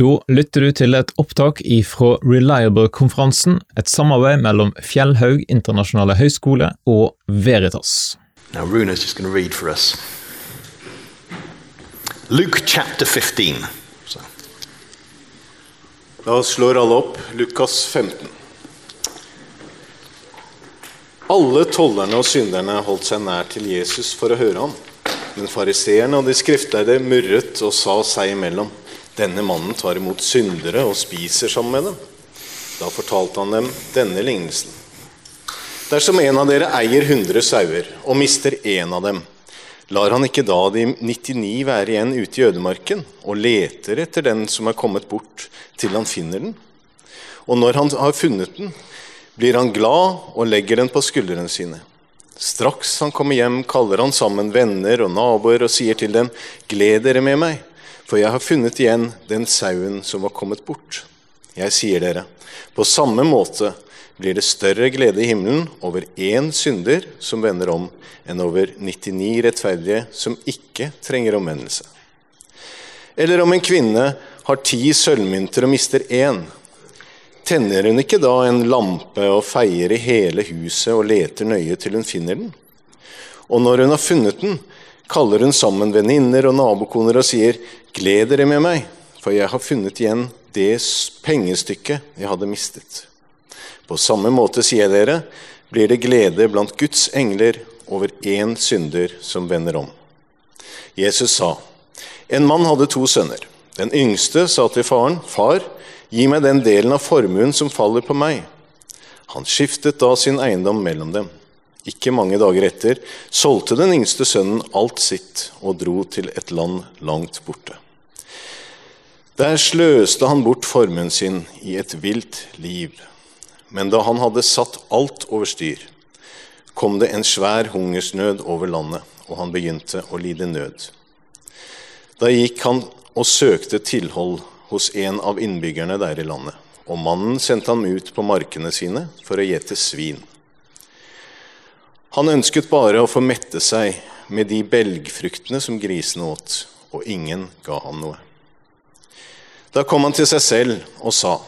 Da lytter du til et opptak ifra Reliable-konferansen, et samarbeid mellom Fjellhaug internasjonale høgskole og Veritas. Now, Runa's just going to read for us. Luke chapter 15. So, Da slår alle opp Lukas 15. Alle tollerne og synderne holdt seg nær til Jesus for å høre ham. Men fariseerne og de skriftlærde murret og sa seg imellom. Denne mannen tar imot syndere og spiser sammen med dem. Da fortalte han dem denne lignelsen. Dersom en av dere eier 100 sauer og mister én av dem, lar han ikke da de 99 være igjen ute i ødemarken og leter etter den som er kommet bort, til han finner den? Og når han har funnet den, blir han glad og legger den på skuldrene sine. Straks han kommer hjem, kaller han sammen venner og naboer og sier til dem, gled dere med meg, for jeg har funnet igjen den sauen som var kommet bort. Jeg sier dere, på samme måte blir det større glede i himmelen over én synder som vender om, enn over 99 rettferdige som ikke trenger omvendelse. Eller om en kvinne har ti sølvmynter og mister én, tenner hun ikke da en lampe og feier i hele huset og leter nøye til hun finner den? Og når hun har funnet den, kaller hun sammen venninner og nabokoner og sier, gled dere med meg, for jeg har funnet igjen det pengestykket jeg hadde mistet. På samme måte, sier dere, blir det glede blant Guds engler over én synder som vender om. Jesus sa, en mann hadde to sønner. Den yngste sa til faren, far, gi meg den delen av formuen som faller på meg. Han skiftet da sin eiendom mellom dem. Ikke mange dager etter solgte den yngste sønnen alt sitt og dro til et land langt borte. Der sløste han bort formuen sin i et vilt liv. Men da han hadde satt alt over styr, kom det en svær hungersnød over landet, og han begynte å lide nød. Da gikk han og søkte tilhold hos en av innbyggerne der i landet, og mannen sendte ham ut på markene sine for å gjete svin. Han ønsket bare å få mette seg med de belgfruktene som grisene åt, og ingen ga ham noe. Da kom han til seg selv og sa,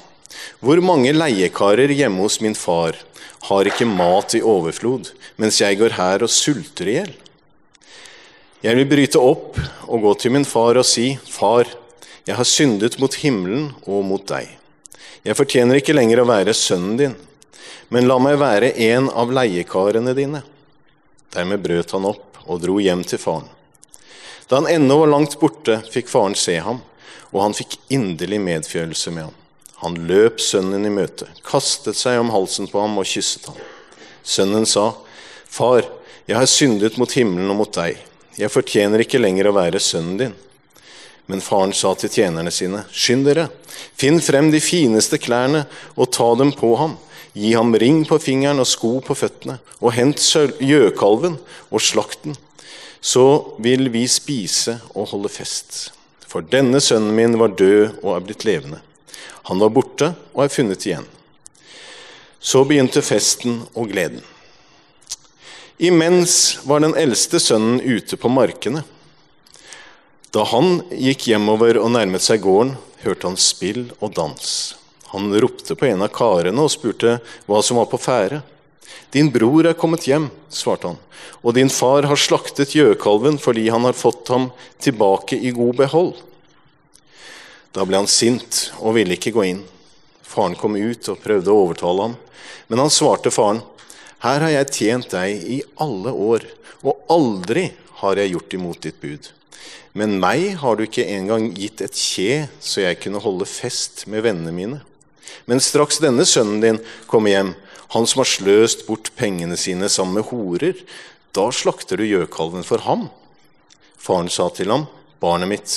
hvor mange leiekarer hjemme hos min far har ikke mat i overflod, mens jeg går her og sulter i hjel? Jeg vil bryte opp og gå til min far og si, Far, jeg har syndet mot himmelen og mot deg. Jeg fortjener ikke lenger å være sønnen din, men la meg være en av leiekarene dine. Dermed brøt han opp og dro hjem til faren. Da han ennå var langt borte, fikk faren se ham, og han fikk inderlig medfølelse med ham. Han løp sønnen i møte, kastet seg om halsen på ham og kysset ham. Sønnen sa, Far, jeg har syndet mot himmelen og mot deg. Jeg fortjener ikke lenger å være sønnen din. Men faren sa til tjenerne sine, skynd dere, finn frem de fineste klærne og ta dem på ham. Gi ham ring på fingeren og sko på føttene, og hent gjøkalven og slakt den. Så vil vi spise og holde fest. For denne sønnen min var død og er blitt levende. Han var borte og er funnet igjen. Så begynte festen og gleden. Imens var den eldste sønnen ute på markene. Da han gikk hjemover og nærmet seg gården, hørte han spill og dans. Han ropte på en av karene og spurte hva som var på ferde. Din bror er kommet hjem, svarte han, og din far har slaktet gjøkalven fordi han har fått ham tilbake i god behold. Da ble han sint og ville ikke gå inn. Faren kom ut og prøvde å overtale ham, men han svarte faren, her har jeg tjent deg i alle år, og aldri har jeg gjort imot ditt bud. Men meg har du ikke engang gitt et kje, så jeg kunne holde fest med vennene mine. Men straks denne sønnen din kommer hjem, han som har sløst bort pengene sine sammen med horer, da slakter du gjøkalven for ham. Faren sa til ham, barnet mitt,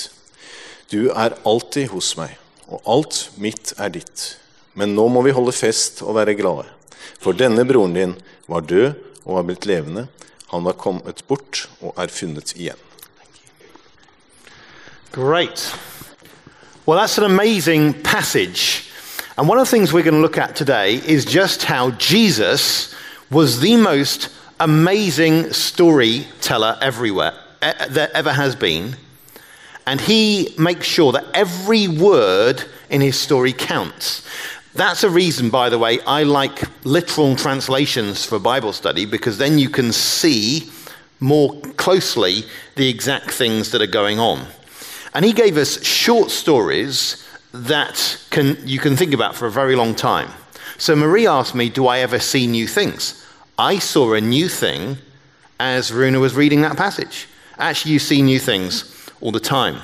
du er alltid hos meg, og alt mitt er ditt. Men nå må vi holde fest og være glade. For denne broren din var død og var blitt levende. Han var kommet bort og er funnet igjen. Great. Well, that's an amazing passage. And one of the things we're going to look at today is just how Jesus was the most amazing storyteller everywhere, there ever has been. and he makes sure that every word in his story counts. That's a reason, by the way, I like literal translations for Bible study because then you can see more closely the exact things that are going on. And he gave us short stories that can, you can think about for a very long time. So Marie asked me, Do I ever see new things? I saw a new thing as Runa was reading that passage. Actually, you see new things all the time.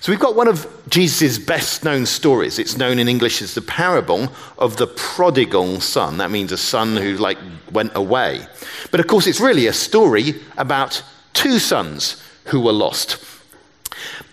So we've got one of Jesus' best known stories. It's known in English as the parable of the prodigal son. That means a son who like went away. But of course, it's really a story about two sons who were lost.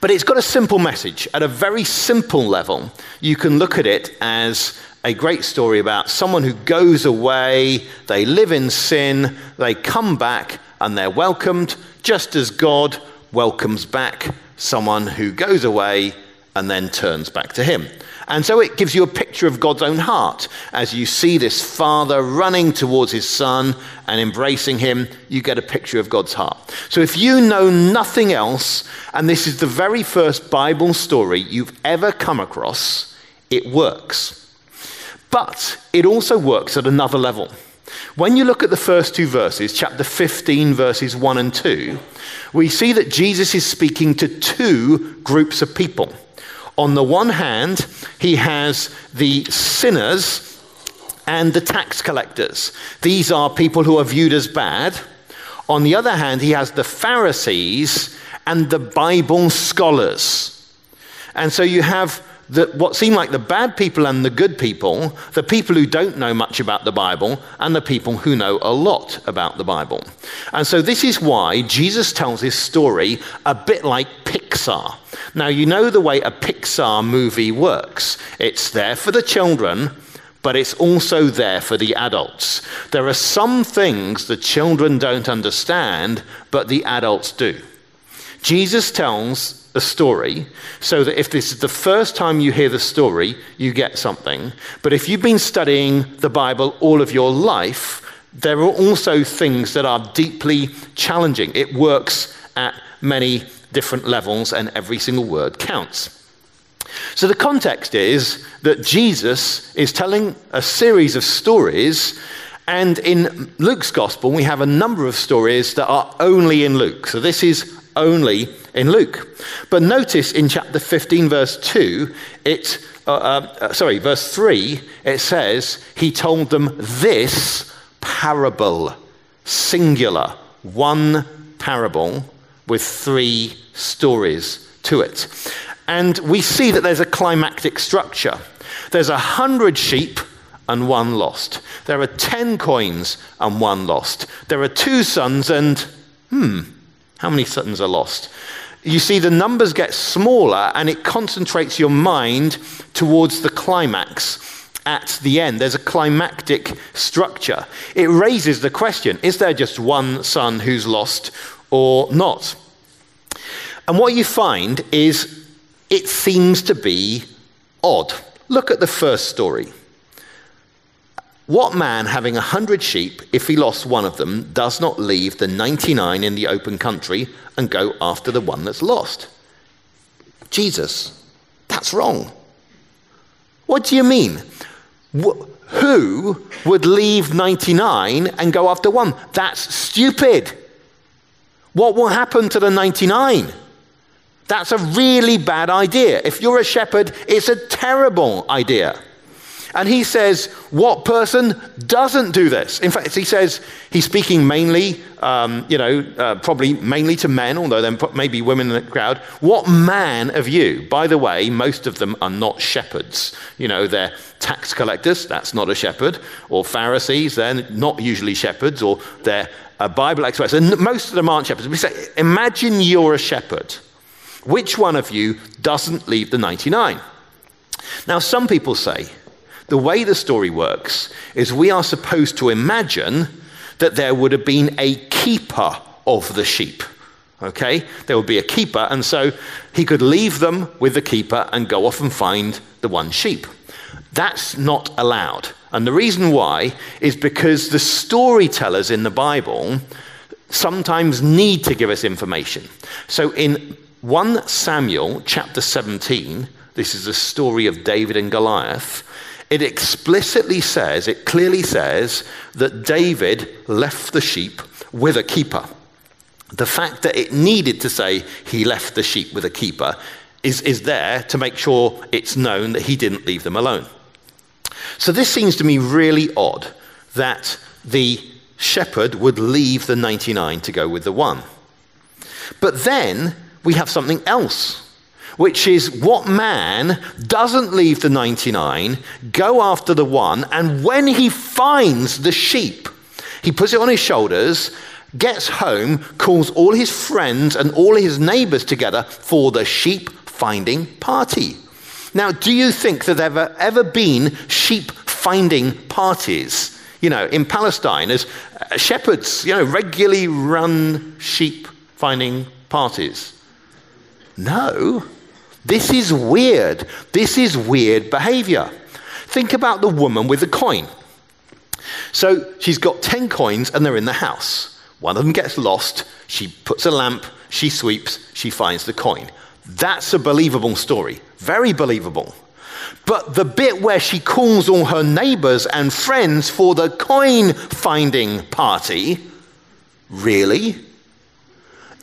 But it's got a simple message. At a very simple level, you can look at it as a great story about someone who goes away, they live in sin, they come back, and they're welcomed, just as God welcomes back someone who goes away and then turns back to Him. And so it gives you a picture of God's own heart. As you see this father running towards his son and embracing him, you get a picture of God's heart. So if you know nothing else, and this is the very first Bible story you've ever come across, it works. But it also works at another level. When you look at the first two verses, chapter 15, verses 1 and 2, we see that Jesus is speaking to two groups of people. On the one hand, he has the sinners and the tax collectors. These are people who are viewed as bad. On the other hand, he has the Pharisees and the Bible scholars. And so you have the, what seem like the bad people and the good people, the people who don't know much about the Bible, and the people who know a lot about the Bible. And so this is why Jesus tells his story a bit like Pixar. Now, you know the way a Pixar movie works it's there for the children, but it's also there for the adults. There are some things the children don't understand, but the adults do. Jesus tells a story so that if this is the first time you hear the story, you get something. But if you've been studying the Bible all of your life, there are also things that are deeply challenging. It works at many different levels, and every single word counts. So the context is that Jesus is telling a series of stories. And in Luke's gospel, we have a number of stories that are only in Luke. So this is only in Luke. But notice in chapter 15, verse 2, it, uh, uh, sorry, verse 3, it says, He told them this parable, singular, one parable with three stories to it. And we see that there's a climactic structure. There's a hundred sheep and one lost. There are ten coins and one lost. There are two sons and, hmm, how many sons are lost? You see, the numbers get smaller and it concentrates your mind towards the climax at the end. There's a climactic structure. It raises the question is there just one son who's lost or not? And what you find is it seems to be odd. Look at the first story. What man having a hundred sheep, if he lost one of them, does not leave the 99 in the open country and go after the one that's lost? Jesus, that's wrong. What do you mean? Who would leave 99 and go after one? That's stupid. What will happen to the 99? That's a really bad idea. If you're a shepherd, it's a terrible idea. And he says, What person doesn't do this? In fact, he says he's speaking mainly, um, you know, uh, probably mainly to men, although there may be women in the crowd. What man of you? By the way, most of them are not shepherds. You know, they're tax collectors, that's not a shepherd, or Pharisees, they're not usually shepherds, or they're uh, Bible experts. And most of them aren't shepherds. We say, Imagine you're a shepherd. Which one of you doesn't leave the 99? Now, some people say, the way the story works is we are supposed to imagine that there would have been a keeper of the sheep. Okay? There would be a keeper, and so he could leave them with the keeper and go off and find the one sheep. That's not allowed. And the reason why is because the storytellers in the Bible sometimes need to give us information. So in 1 Samuel chapter 17, this is the story of David and Goliath, it explicitly says, it clearly says, that David left the sheep with a keeper. The fact that it needed to say he left the sheep with a keeper is, is there to make sure it's known that he didn't leave them alone. So this seems to me really odd that the shepherd would leave the 99 to go with the one. But then we have something else, which is what man doesn't leave the 99, go after the one, and when he finds the sheep, he puts it on his shoulders, gets home, calls all his friends and all his neighbors together for the sheep finding party. Now, do you think that there have ever been sheep finding parties? You know, in Palestine, as uh, shepherds, you know, regularly run sheep finding parties. No, this is weird. This is weird behavior. Think about the woman with the coin. So she's got 10 coins and they're in the house. One of them gets lost. She puts a lamp, she sweeps, she finds the coin. That's a believable story. Very believable. But the bit where she calls all her neighbors and friends for the coin finding party, really?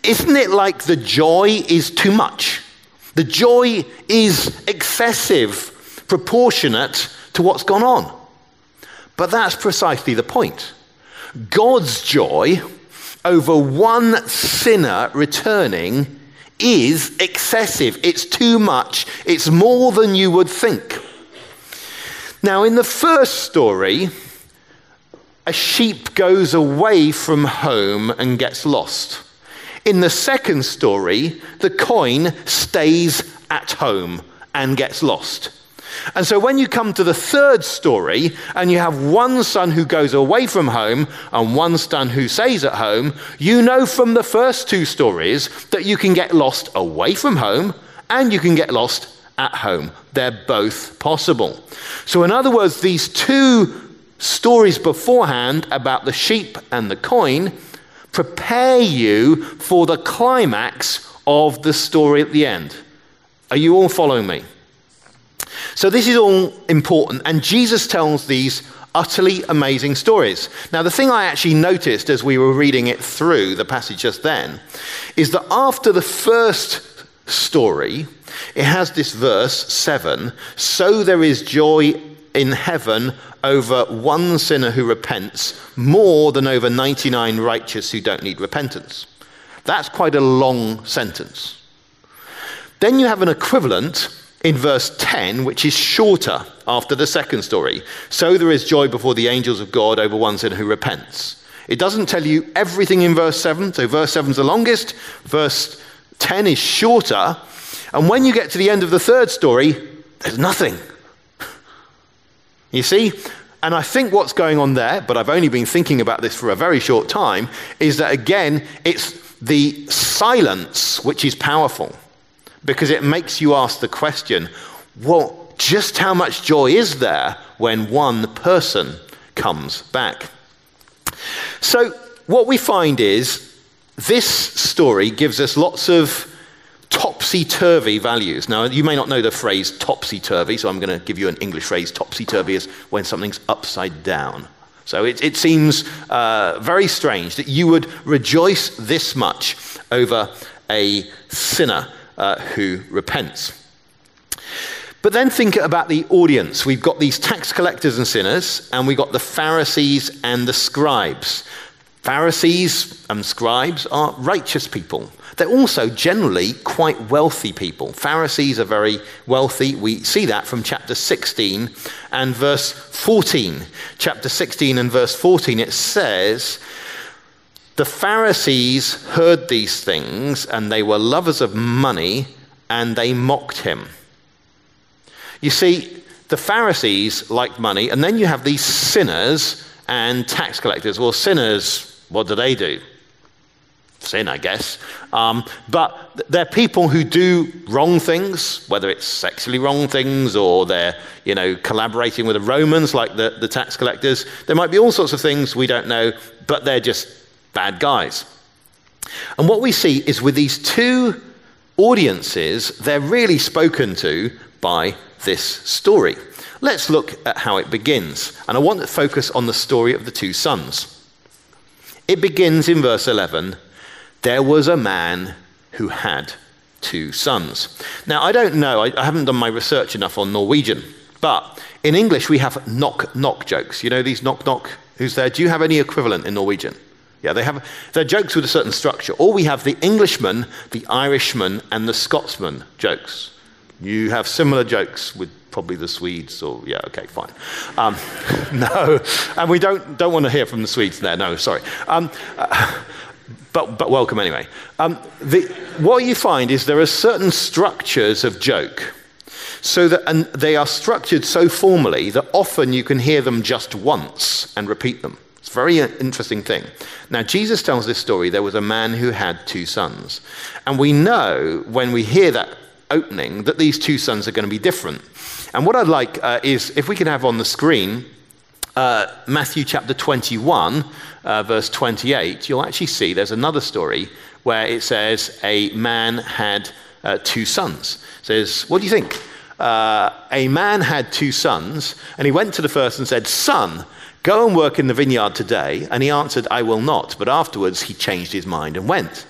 Isn't it like the joy is too much? The joy is excessive, proportionate to what's gone on. But that's precisely the point. God's joy over one sinner returning is excessive. It's too much. It's more than you would think. Now, in the first story, a sheep goes away from home and gets lost. In the second story, the coin stays at home and gets lost. And so when you come to the third story and you have one son who goes away from home and one son who stays at home, you know from the first two stories that you can get lost away from home and you can get lost at home. They're both possible. So, in other words, these two stories beforehand about the sheep and the coin prepare you for the climax of the story at the end. Are you all following me? So, this is all important, and Jesus tells these utterly amazing stories. Now, the thing I actually noticed as we were reading it through the passage just then is that after the first story, it has this verse 7 So there is joy in heaven over one sinner who repents more than over 99 righteous who don't need repentance. That's quite a long sentence. Then you have an equivalent in verse 10, which is shorter after the second story. So there is joy before the angels of God over one sinner who repents. It doesn't tell you everything in verse 7, so verse 7 is the longest, verse 10 is shorter, and when you get to the end of the third story, there's nothing. You see? And I think what's going on there, but I've only been thinking about this for a very short time, is that again, it's the silence which is powerful because it makes you ask the question well, just how much joy is there when one person comes back? So, what we find is this story gives us lots of topsy turvy values. Now, you may not know the phrase topsy turvy, so I'm going to give you an English phrase. Topsy turvy is when something's upside down. So it, it seems uh, very strange that you would rejoice this much over a sinner uh, who repents. But then think about the audience. We've got these tax collectors and sinners, and we've got the Pharisees and the scribes. Pharisees and scribes are righteous people. They're also generally quite wealthy people. Pharisees are very wealthy. We see that from chapter 16 and verse 14. Chapter 16 and verse 14, it says, The Pharisees heard these things, and they were lovers of money, and they mocked him. You see, the Pharisees liked money, and then you have these sinners and tax collectors. Well, sinners, what do they do? Sin, I guess. Um, but they're people who do wrong things, whether it's sexually wrong things or they're, you know, collaborating with the Romans like the, the tax collectors. There might be all sorts of things we don't know, but they're just bad guys. And what we see is with these two audiences, they're really spoken to by this story. Let's look at how it begins. And I want to focus on the story of the two sons. It begins in verse 11 There was a man who had two sons. Now, I don't know, I, I haven't done my research enough on Norwegian, but in English we have knock knock jokes. You know these knock knock? Who's there? Do you have any equivalent in Norwegian? Yeah, they have, they're jokes with a certain structure. Or we have the Englishman, the Irishman, and the Scotsman jokes. You have similar jokes with probably the Swedes, or yeah, okay, fine. Um, no, and we don't, don't want to hear from the Swedes there, no, sorry. Um, uh, but, but welcome anyway. Um, the, what you find is there are certain structures of joke. So that, and they are structured so formally that often you can hear them just once and repeat them. It's a very interesting thing. Now, Jesus tells this story there was a man who had two sons. And we know when we hear that opening that these two sons are going to be different. And what I'd like uh, is if we can have on the screen uh, Matthew chapter 21, uh, verse 28, you'll actually see there's another story where it says a man had uh, two sons. It says, What do you think? Uh, a man had two sons, and he went to the first and said, Son, go and work in the vineyard today. And he answered, I will not. But afterwards he changed his mind and went.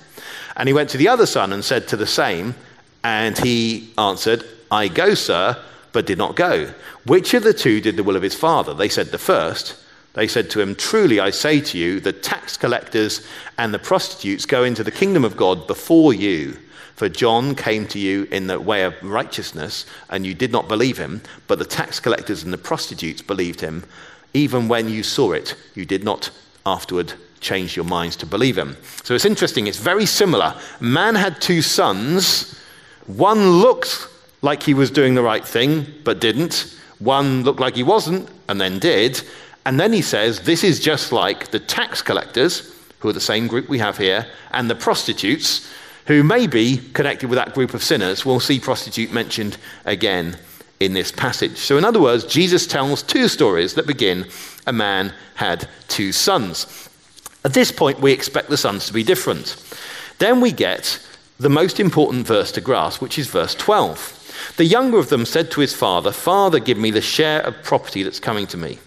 And he went to the other son and said to the same, and he answered, I go, sir, but did not go. Which of the two did the will of his father? They said, The first. They said to him, Truly I say to you, the tax collectors and the prostitutes go into the kingdom of God before you. For John came to you in the way of righteousness, and you did not believe him, but the tax collectors and the prostitutes believed him. Even when you saw it, you did not afterward change your minds to believe him. So it's interesting, it's very similar. Man had two sons. One looked like he was doing the right thing, but didn't. One looked like he wasn't, and then did. And then he says, This is just like the tax collectors, who are the same group we have here, and the prostitutes, who may be connected with that group of sinners. We'll see prostitute mentioned again in this passage. So, in other words, Jesus tells two stories that begin a man had two sons. At this point, we expect the sons to be different. Then we get the most important verse to grasp, which is verse 12. The younger of them said to his father, Father, give me the share of property that's coming to me.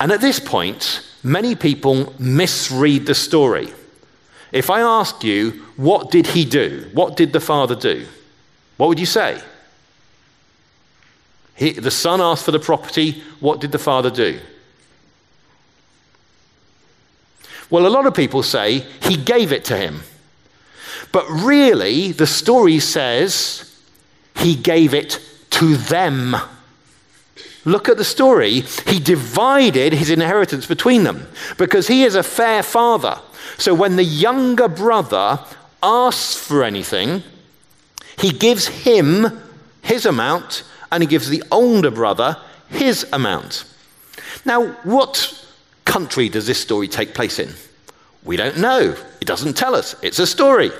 And at this point, many people misread the story. If I ask you, what did he do? What did the father do? What would you say? He, the son asked for the property. What did the father do? Well, a lot of people say he gave it to him. But really, the story says he gave it to them. Look at the story. He divided his inheritance between them because he is a fair father. So when the younger brother asks for anything, he gives him his amount and he gives the older brother his amount. Now, what country does this story take place in? We don't know. It doesn't tell us. It's a story.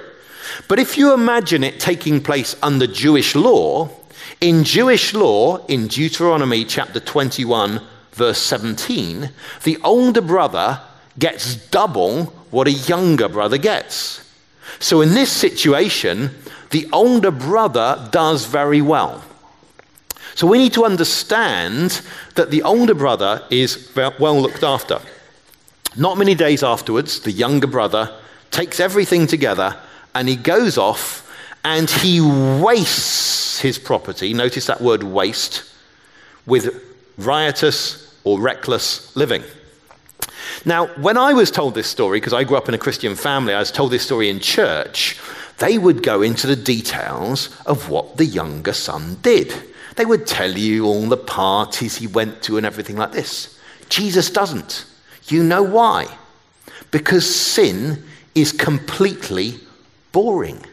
But if you imagine it taking place under Jewish law, in Jewish law, in Deuteronomy chapter 21, verse 17, the older brother gets double what a younger brother gets. So in this situation, the older brother does very well. So we need to understand that the older brother is well looked after. Not many days afterwards, the younger brother takes everything together and he goes off and he wastes his property. Notice that word waste with riotous or reckless living. Now, when I was told this story, because I grew up in a Christian family, I was told this story in church, they would go into the details of what the younger son did. They would tell you all the parties he went to and everything like this. Jesus doesn't. You know why? Because sin is completely boring.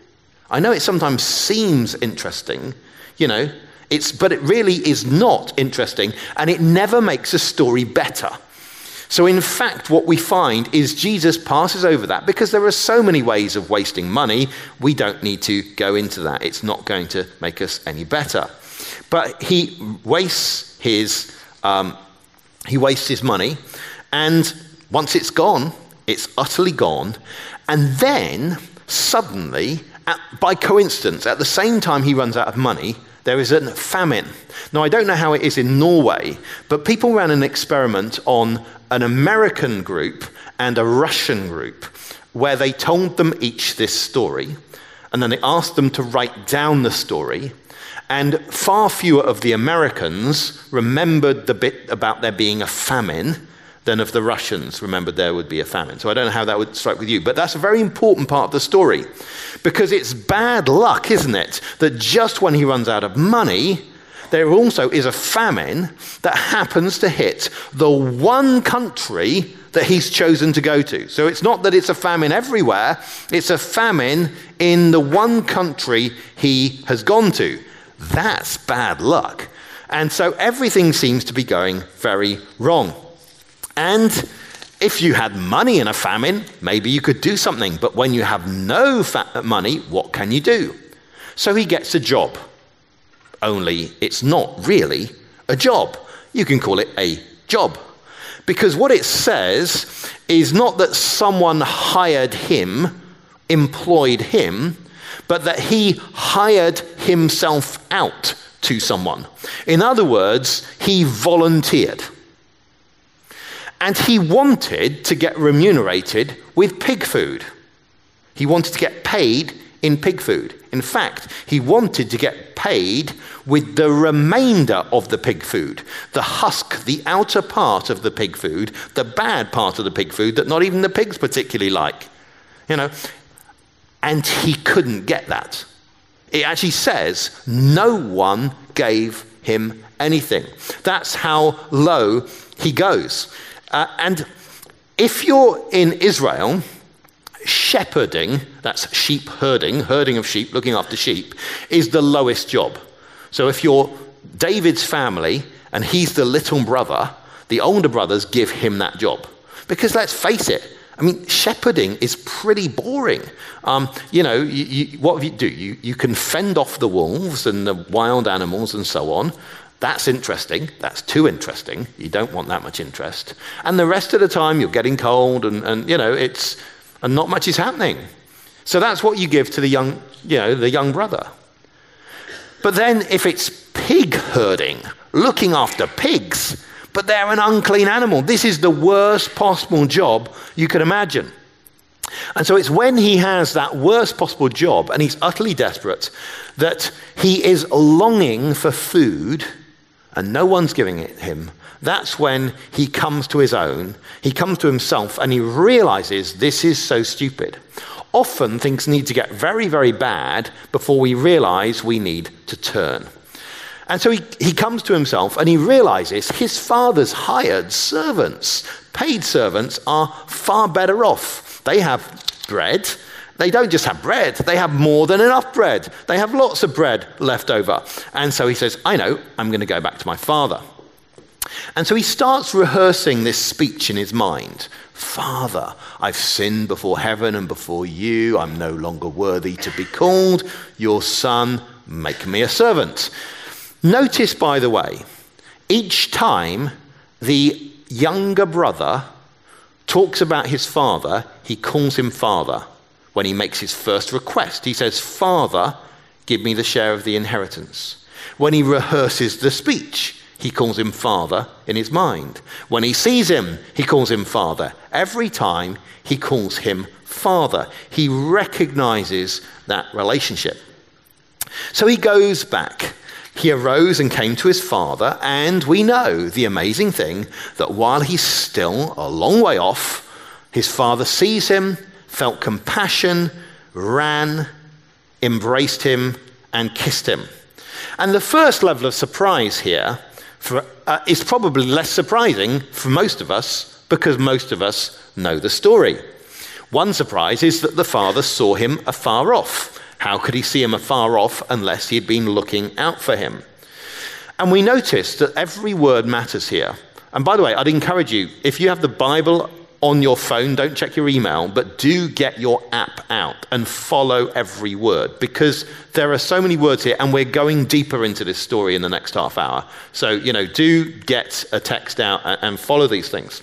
I know it sometimes seems interesting, you know, it's, but it really is not interesting, and it never makes a story better. So, in fact, what we find is Jesus passes over that because there are so many ways of wasting money, we don't need to go into that. It's not going to make us any better. But he wastes his, um, he wastes his money, and once it's gone, it's utterly gone. And then, suddenly, at, by coincidence, at the same time he runs out of money, there is a famine. Now, I don't know how it is in Norway, but people ran an experiment on an American group and a Russian group where they told them each this story, and then they asked them to write down the story. And far fewer of the Americans remembered the bit about there being a famine than of the Russians remembered there would be a famine. So I don't know how that would strike with you, but that's a very important part of the story because it's bad luck, isn't it, that just when he runs out of money, there also is a famine that happens to hit the one country that he's chosen to go to. So it's not that it's a famine everywhere, it's a famine in the one country he has gone to. That's bad luck. And so everything seems to be going very wrong. And if you had money in a famine, maybe you could do something. But when you have no fa- money, what can you do? So he gets a job. Only it's not really a job. You can call it a job. Because what it says is not that someone hired him, employed him, but that he hired himself out to someone. In other words, he volunteered. And he wanted to get remunerated with pig food. He wanted to get paid in pig food. In fact, he wanted to get paid with the remainder of the pig food the husk, the outer part of the pig food, the bad part of the pig food that not even the pigs particularly like. You know, and he couldn't get that. It actually says no one gave him anything. That's how low he goes. Uh, and if you're in Israel, shepherding, that's sheep herding, herding of sheep, looking after sheep, is the lowest job. So if you're David's family and he's the little brother, the older brothers give him that job. Because let's face it, I mean, shepherding is pretty boring. Um, you know, you, you, what you do? You, you can fend off the wolves and the wild animals and so on, that's interesting. That's too interesting. You don't want that much interest. And the rest of the time, you're getting cold, and, and you know, it's and not much is happening. So that's what you give to the young, you know, the young brother. But then, if it's pig herding, looking after pigs, but they're an unclean animal, this is the worst possible job you can imagine. And so it's when he has that worst possible job and he's utterly desperate that he is longing for food and no one's giving it him, that's when he comes to his own, he comes to himself, and he realizes this is so stupid. Often things need to get very, very bad before we realize we need to turn. And so he, he comes to himself and he realizes his father's hired servants, paid servants, are far better off. They have bread, they don't just have bread, they have more than enough bread. They have lots of bread left over. And so he says, I know, I'm going to go back to my father. And so he starts rehearsing this speech in his mind. Father, I've sinned before heaven and before you. I'm no longer worthy to be called your son. Make me a servant. Notice, by the way, each time the younger brother talks about his father, he calls him father when he makes his first request. He says, Father, give me the share of the inheritance. When he rehearses the speech, he calls him Father in his mind. When he sees him, he calls him Father. Every time he calls him Father, he recognizes that relationship. So he goes back. He arose and came to his father, and we know the amazing thing that while he's still a long way off, his father sees him felt compassion, ran, embraced him, and kissed him. And the first level of surprise here for, uh, is probably less surprising for most of us because most of us know the story. One surprise is that the father saw him afar off. How could he see him afar off unless he had been looking out for him? And we notice that every word matters here. And by the way, I'd encourage you, if you have the Bible on your phone, don't check your email, but do get your app out and follow every word because there are so many words here and we're going deeper into this story in the next half hour. So, you know, do get a text out and follow these things.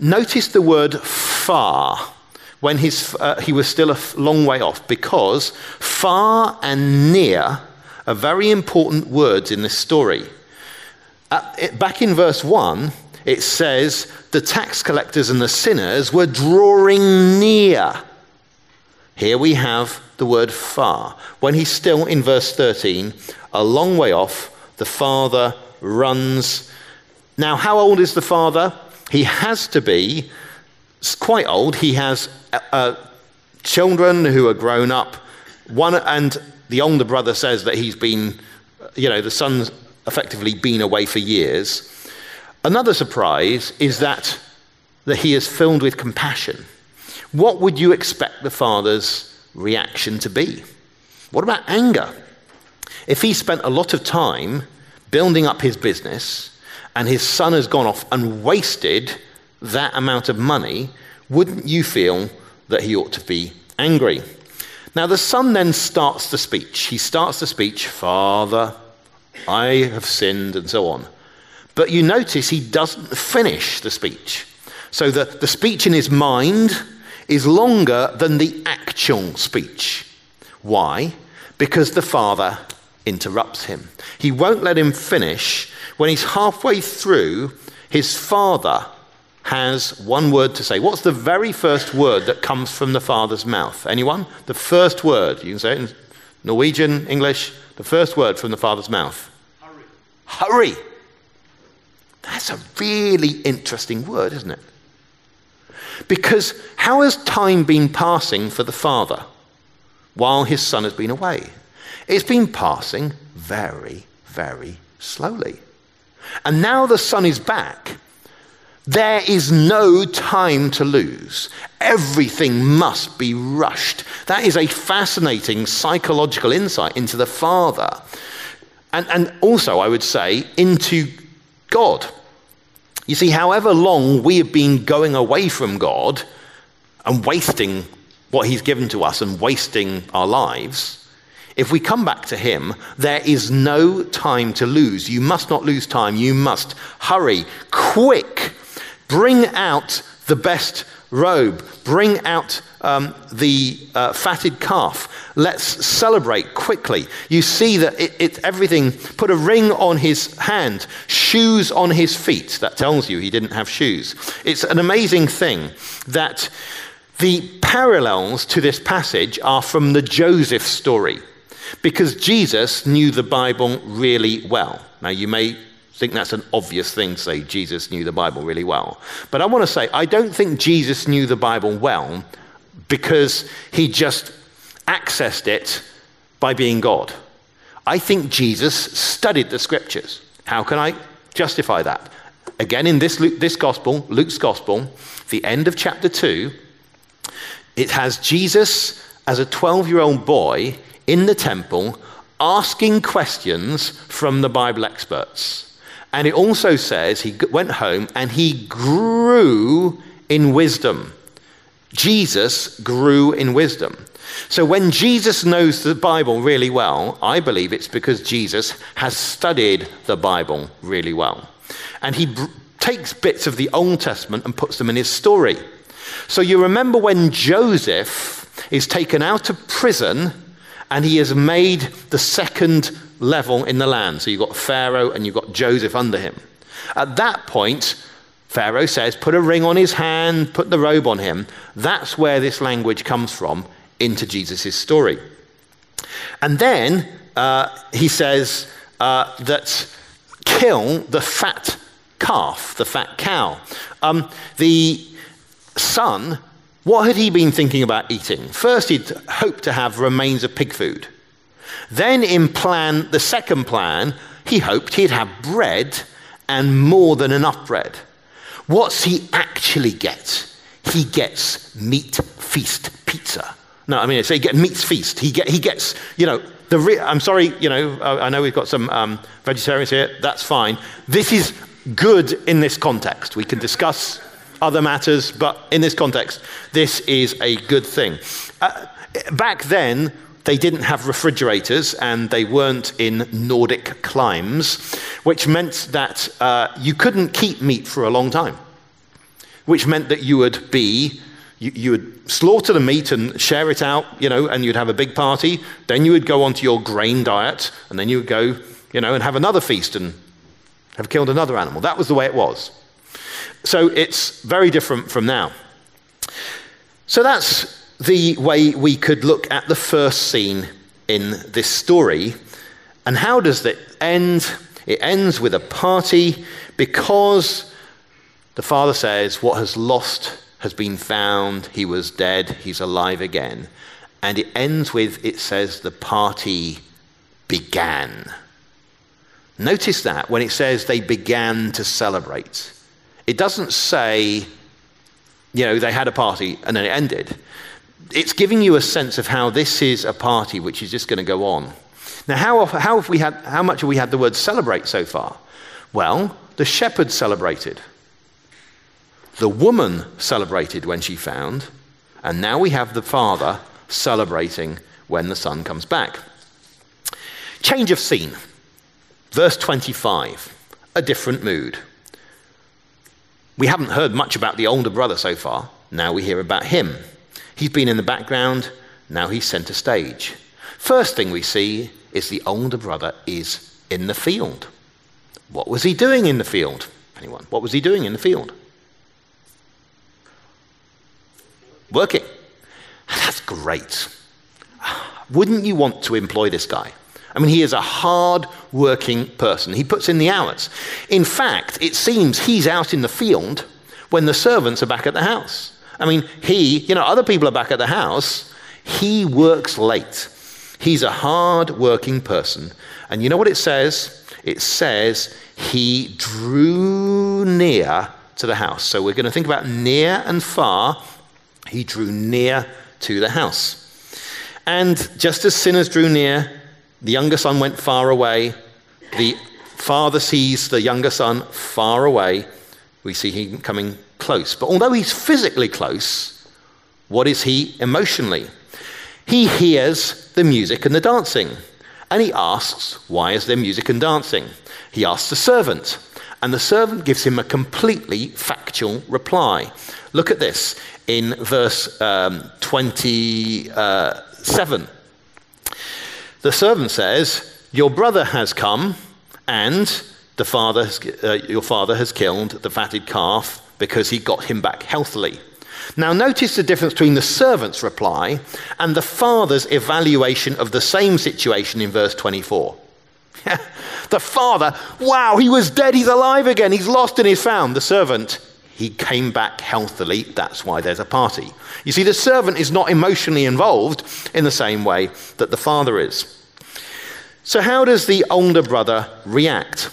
Notice the word far, when his, uh, he was still a long way off because far and near are very important words in this story. it, back in verse 1, it says the tax collectors and the sinners were drawing near. Here we have the word far. When he's still in verse 13, a long way off, the father runs. Now, how old is the father? He has to be quite old. He has uh, uh, children who are grown up. One, and the older brother says that he's been, you know, the son's effectively been away for years. Another surprise is that, that he is filled with compassion. What would you expect the father's reaction to be? What about anger? If he spent a lot of time building up his business and his son has gone off and wasted that amount of money, wouldn't you feel that he ought to be angry? Now, the son then starts the speech. He starts the speech, Father, I have sinned, and so on. But you notice he doesn't finish the speech. So the, the speech in his mind is longer than the actual speech. Why? Because the father interrupts him. He won't let him finish. When he's halfway through, his father has one word to say. What's the very first word that comes from the father's mouth? Anyone? The first word. You can say it in Norwegian, English. The first word from the father's mouth. Hurry. Hurry. That's a really interesting word, isn't it? Because how has time been passing for the father while his son has been away? It's been passing very, very slowly. And now the son is back. There is no time to lose. Everything must be rushed. That is a fascinating psychological insight into the Father. And, and also, I would say, into God. You see, however long we have been going away from God and wasting what He's given to us and wasting our lives, if we come back to Him, there is no time to lose. You must not lose time. You must hurry, quick, bring out the best robe, bring out um, the uh, fatted calf. Let's celebrate quickly. You see that it, it, everything, put a ring on his hand, shoes on his feet. That tells you he didn't have shoes. It's an amazing thing that the parallels to this passage are from the Joseph story because Jesus knew the Bible really well. Now, you may think that's an obvious thing to say Jesus knew the Bible really well. But I want to say, I don't think Jesus knew the Bible well because he just accessed it by being God. I think Jesus studied the scriptures. How can I justify that? Again, in this, Luke, this gospel, Luke's gospel, the end of chapter 2, it has Jesus as a 12 year old boy in the temple asking questions from the Bible experts. And it also says he went home and he grew in wisdom. Jesus grew in wisdom. So when Jesus knows the Bible really well, I believe it's because Jesus has studied the Bible really well. And he br- takes bits of the Old Testament and puts them in his story. So you remember when Joseph is taken out of prison and he has made the second level in the land. So you've got Pharaoh and you've got Joseph under him. At that point, Pharaoh says, Put a ring on his hand, put the robe on him. That's where this language comes from into Jesus' story. And then uh, he says uh, that kill the fat calf, the fat cow. Um, the son, what had he been thinking about eating? First, he'd hoped to have remains of pig food. Then, in plan, the second plan, he hoped he'd have bread and more than enough bread. What's he actually get? He gets meat feast pizza. No, I mean, so he gets meat feast. He, get, he gets, you know, the re- I'm sorry, you know, I know we've got some um, vegetarians here. That's fine. This is good in this context. We can discuss other matters, but in this context, this is a good thing. Uh, back then, they didn't have refrigerators and they weren't in Nordic climes, which meant that uh, you couldn't keep meat for a long time, which meant that you would be You, you would slaughter the meat and share it out, you know, and you'd have a big party. Then you would go on to your grain diet, and then you would go, you know, and have another feast and have killed another animal. That was the way it was. So it's very different from now. So that's the way we could look at the first scene in this story. And how does it end? It ends with a party because the father says, What has lost has been found. He was dead. He's alive again. And it ends with, it says, the party began. Notice that when it says they began to celebrate. It doesn't say, you know, they had a party and then it ended. It's giving you a sense of how this is a party which is just going to go on. Now, how, how, have we had, how much have we had the word celebrate so far? Well, the shepherds celebrated. The woman celebrated when she found, and now we have the father celebrating when the son comes back. Change of scene. Verse 25, a different mood. We haven't heard much about the older brother so far. Now we hear about him. He's been in the background, now he's center stage. First thing we see is the older brother is in the field. What was he doing in the field? Anyone? What was he doing in the field? working. That's great. Wouldn't you want to employ this guy? I mean, he is a hard working person. He puts in the hours. In fact, it seems he's out in the field when the servants are back at the house. I mean, he, you know, other people are back at the house. He works late. He's a hard working person. And you know what it says? It says he drew near to the house. So we're going to think about near and far he drew near to the house. And just as sinners drew near, the younger son went far away. The father sees the younger son far away. We see him coming close. But although he's physically close, what is he emotionally? He hears the music and the dancing. And he asks, Why is there music and dancing? He asks the servant. And the servant gives him a completely factual reply. Look at this in verse um, 27. The servant says, Your brother has come, and the father has, uh, your father has killed the fatted calf because he got him back healthily. Now, notice the difference between the servant's reply and the father's evaluation of the same situation in verse 24. the father, wow, he was dead, he's alive again, he's lost and he's found. The servant, he came back healthily. That's why there's a party. You see, the servant is not emotionally involved in the same way that the father is. So, how does the older brother react?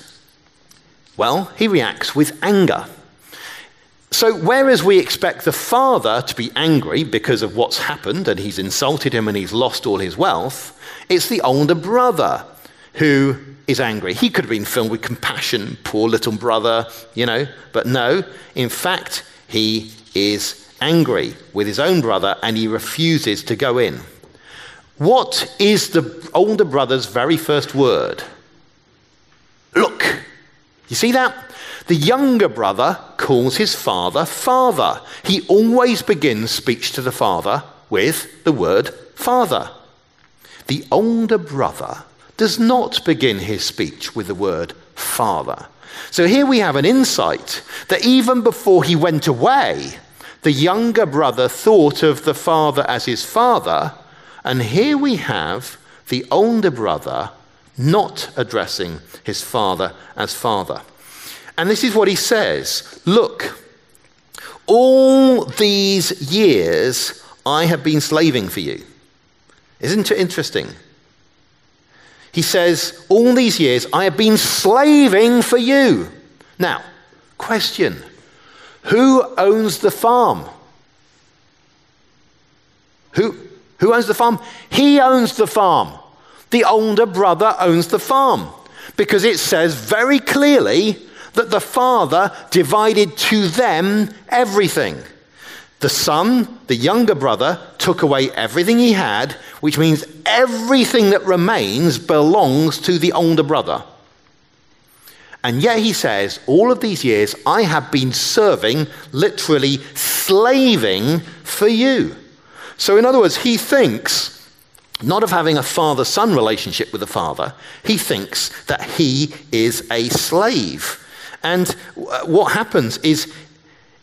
Well, he reacts with anger. So, whereas we expect the father to be angry because of what's happened and he's insulted him and he's lost all his wealth, it's the older brother who is angry. He could have been filled with compassion, poor little brother, you know, but no, in fact, he is angry with his own brother and he refuses to go in. What is the older brother's very first word? Look. You see that? The younger brother calls his father father. He always begins speech to the father with the word father. The older brother does not begin his speech with the word Father. So here we have an insight that even before he went away, the younger brother thought of the father as his father, and here we have the older brother not addressing his father as father. And this is what he says Look, all these years I have been slaving for you. Isn't it interesting? He says, All these years I have been slaving for you. Now, question Who owns the farm? Who, who owns the farm? He owns the farm. The older brother owns the farm because it says very clearly that the father divided to them everything. The son, the younger brother, took away everything he had, which means everything that remains belongs to the older brother. And yet he says, All of these years I have been serving, literally slaving for you. So, in other words, he thinks not of having a father son relationship with the father, he thinks that he is a slave. And what happens is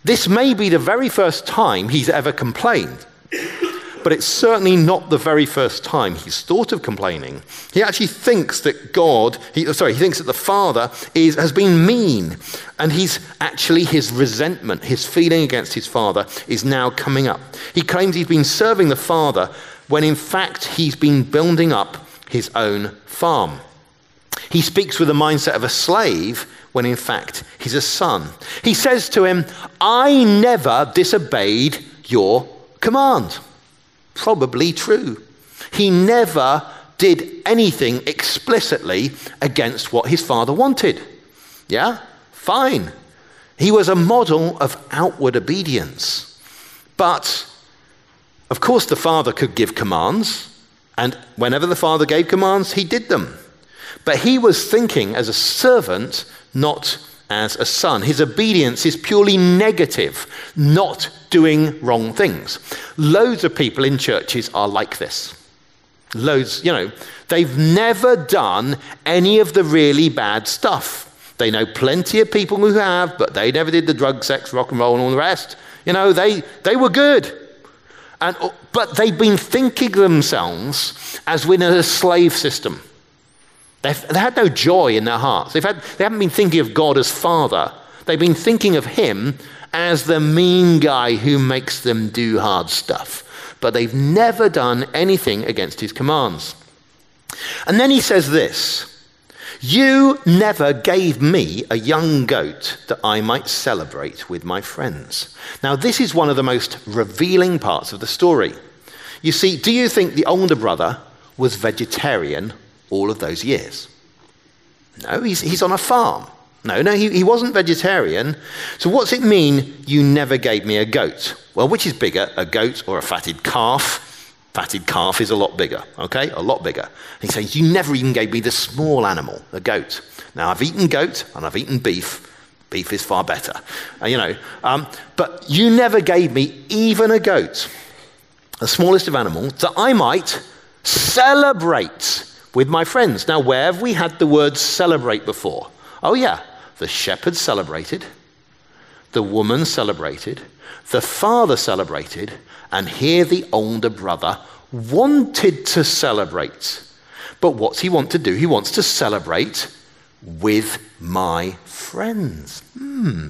this may be the very first time he's ever complained, but it's certainly not the very first time he's thought of complaining. He actually thinks that God, he, oh, sorry, he thinks that the Father is, has been mean, and he's actually his resentment, his feeling against his Father is now coming up. He claims he's been serving the Father when in fact he's been building up his own farm. He speaks with the mindset of a slave when in fact he's a son. He says to him, I never disobeyed your command. Probably true. He never did anything explicitly against what his father wanted. Yeah? Fine. He was a model of outward obedience. But, of course, the father could give commands, and whenever the father gave commands, he did them. But he was thinking as a servant, not as a son. His obedience is purely negative, not doing wrong things. Loads of people in churches are like this. Loads, you know, they've never done any of the really bad stuff. They know plenty of people who have, but they never did the drug, sex, rock and roll, and all the rest. You know, they, they were good. And, but they've been thinking themselves as within a slave system. They've, they had no joy in their hearts. They've had, they haven't been thinking of God as Father. They've been thinking of Him as the mean guy who makes them do hard stuff. But they've never done anything against His commands. And then He says this You never gave me a young goat that I might celebrate with my friends. Now, this is one of the most revealing parts of the story. You see, do you think the older brother was vegetarian all of those years. No, he's, he's on a farm. No, no, he, he wasn't vegetarian. So, what's it mean, you never gave me a goat? Well, which is bigger, a goat or a fatted calf? Fatted calf is a lot bigger, okay? A lot bigger. He says, You never even gave me the small animal, the goat. Now, I've eaten goat and I've eaten beef. Beef is far better, uh, you know. Um, but you never gave me even a goat, the smallest of animals, that I might celebrate with my friends. Now, where have we had the word celebrate before? Oh, yeah, the shepherd celebrated, the woman celebrated, the father celebrated, and here the older brother wanted to celebrate. But what's he want to do? He wants to celebrate with my friends. Hmm.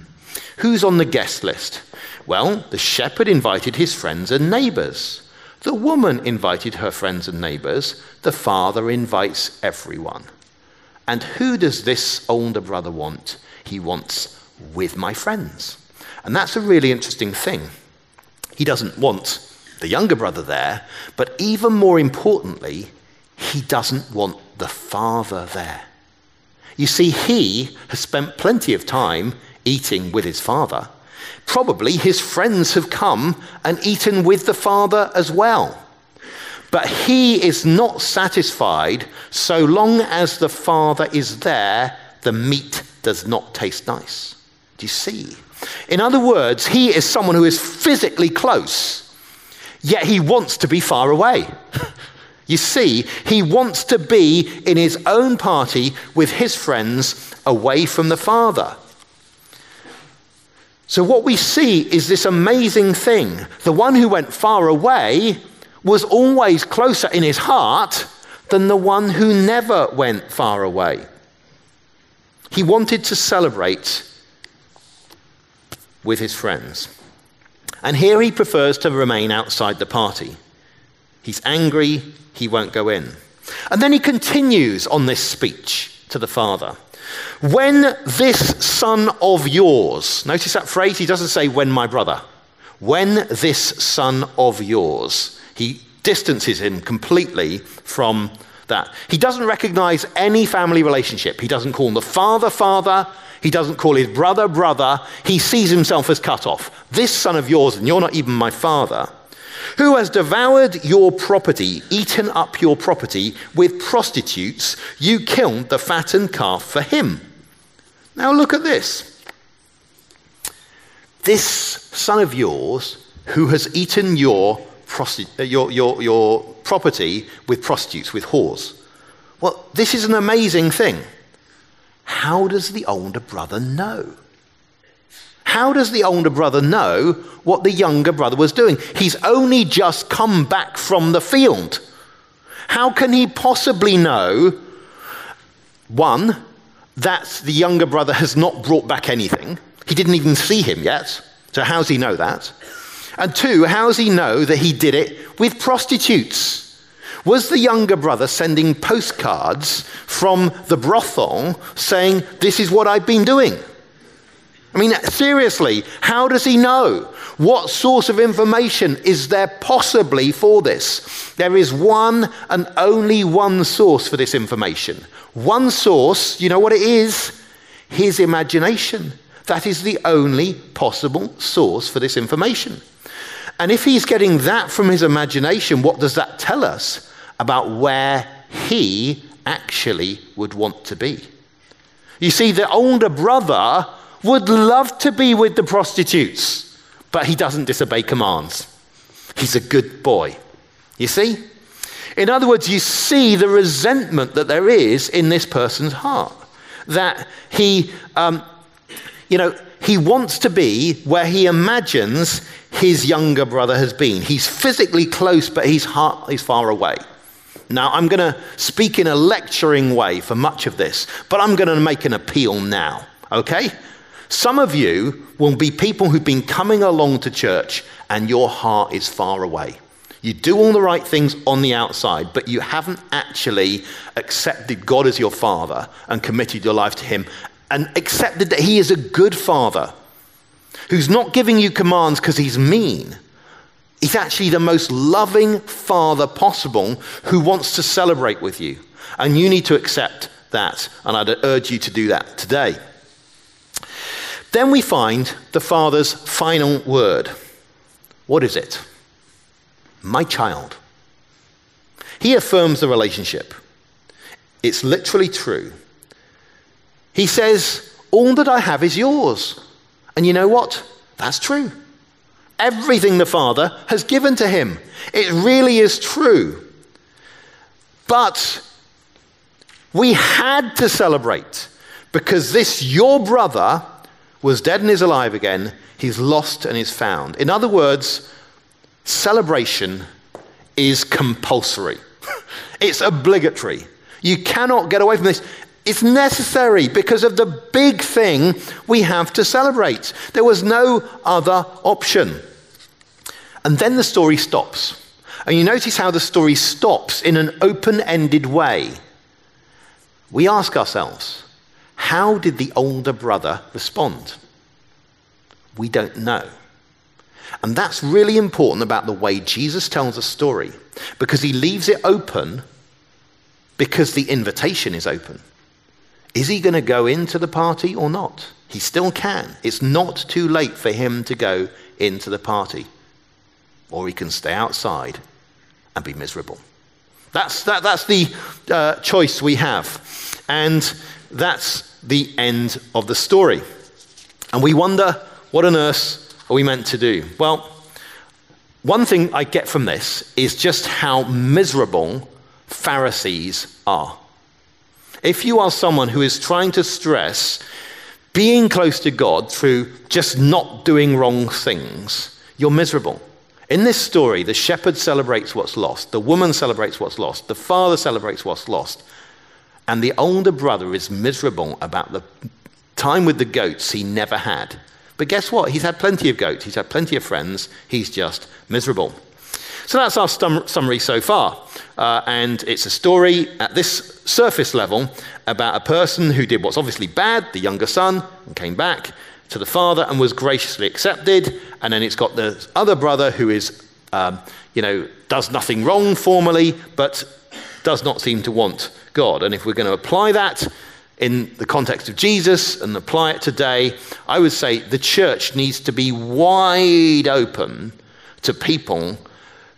Who's on the guest list? Well, the shepherd invited his friends and neighbors. The woman invited her friends and neighbors. The father invites everyone. And who does this older brother want? He wants with my friends. And that's a really interesting thing. He doesn't want the younger brother there, but even more importantly, he doesn't want the father there. You see, he has spent plenty of time eating with his father. Probably his friends have come and eaten with the Father as well. But he is not satisfied so long as the Father is there, the meat does not taste nice. Do you see? In other words, he is someone who is physically close, yet he wants to be far away. you see, he wants to be in his own party with his friends away from the Father. So, what we see is this amazing thing. The one who went far away was always closer in his heart than the one who never went far away. He wanted to celebrate with his friends. And here he prefers to remain outside the party. He's angry, he won't go in. And then he continues on this speech to the father. When this son of yours, notice that phrase, he doesn't say when my brother. When this son of yours, he distances him completely from that. He doesn't recognize any family relationship. He doesn't call him the father father. He doesn't call his brother brother. He sees himself as cut off. This son of yours, and you're not even my father, who has devoured your property, eaten up your property with prostitutes, you killed the fattened calf for him. Now look at this. This son of yours who has eaten your, prosti- uh, your, your, your property with prostitutes, with whores. Well, this is an amazing thing. How does the older brother know? How does the older brother know what the younger brother was doing? He's only just come back from the field. How can he possibly know, one, that the younger brother has not brought back anything? He didn't even see him yet. So, how does he know that? And two, how does he know that he did it with prostitutes? Was the younger brother sending postcards from the brothel saying, This is what I've been doing? I mean, seriously, how does he know? What source of information is there possibly for this? There is one and only one source for this information. One source, you know what it is? His imagination. That is the only possible source for this information. And if he's getting that from his imagination, what does that tell us about where he actually would want to be? You see, the older brother would love to be with the prostitutes, but he doesn't disobey commands. He's a good boy. You see? In other words, you see the resentment that there is in this person's heart. That he, um, you know, he wants to be where he imagines his younger brother has been. He's physically close, but his heart is far away. Now, I'm going to speak in a lecturing way for much of this, but I'm going to make an appeal now, okay? Some of you will be people who've been coming along to church and your heart is far away. You do all the right things on the outside, but you haven't actually accepted God as your father and committed your life to Him and accepted that He is a good father who's not giving you commands because He's mean. He's actually the most loving father possible who wants to celebrate with you. And you need to accept that. And I'd urge you to do that today. Then we find the Father's final word. What is it? My child. He affirms the relationship. It's literally true. He says, All that I have is yours. And you know what? That's true. Everything the Father has given to him. It really is true. But we had to celebrate because this, your brother, was dead and is alive again, he's lost and is found. In other words, celebration is compulsory, it's obligatory. You cannot get away from this. It's necessary because of the big thing we have to celebrate. There was no other option. And then the story stops. And you notice how the story stops in an open ended way. We ask ourselves, how did the older brother respond? We don't know. And that's really important about the way Jesus tells a story because he leaves it open because the invitation is open. Is he going to go into the party or not? He still can. It's not too late for him to go into the party. Or he can stay outside and be miserable. That's, that, that's the uh, choice we have. And that's the end of the story. And we wonder, what on earth are we meant to do? Well, one thing I get from this is just how miserable Pharisees are. If you are someone who is trying to stress being close to God through just not doing wrong things, you're miserable. In this story, the shepherd celebrates what's lost, the woman celebrates what's lost, the father celebrates what's lost, and the older brother is miserable about the time with the goats he never had. But guess what? He's had plenty of goats, he's had plenty of friends, he's just miserable. So that's our stum- summary so far. Uh, and it's a story at this surface level about a person who did what's obviously bad, the younger son, and came back to the father and was graciously accepted. And then it's got the other brother who is, um, you know, does nothing wrong formally, but does not seem to want God. And if we're going to apply that in the context of Jesus and apply it today, I would say the church needs to be wide open to people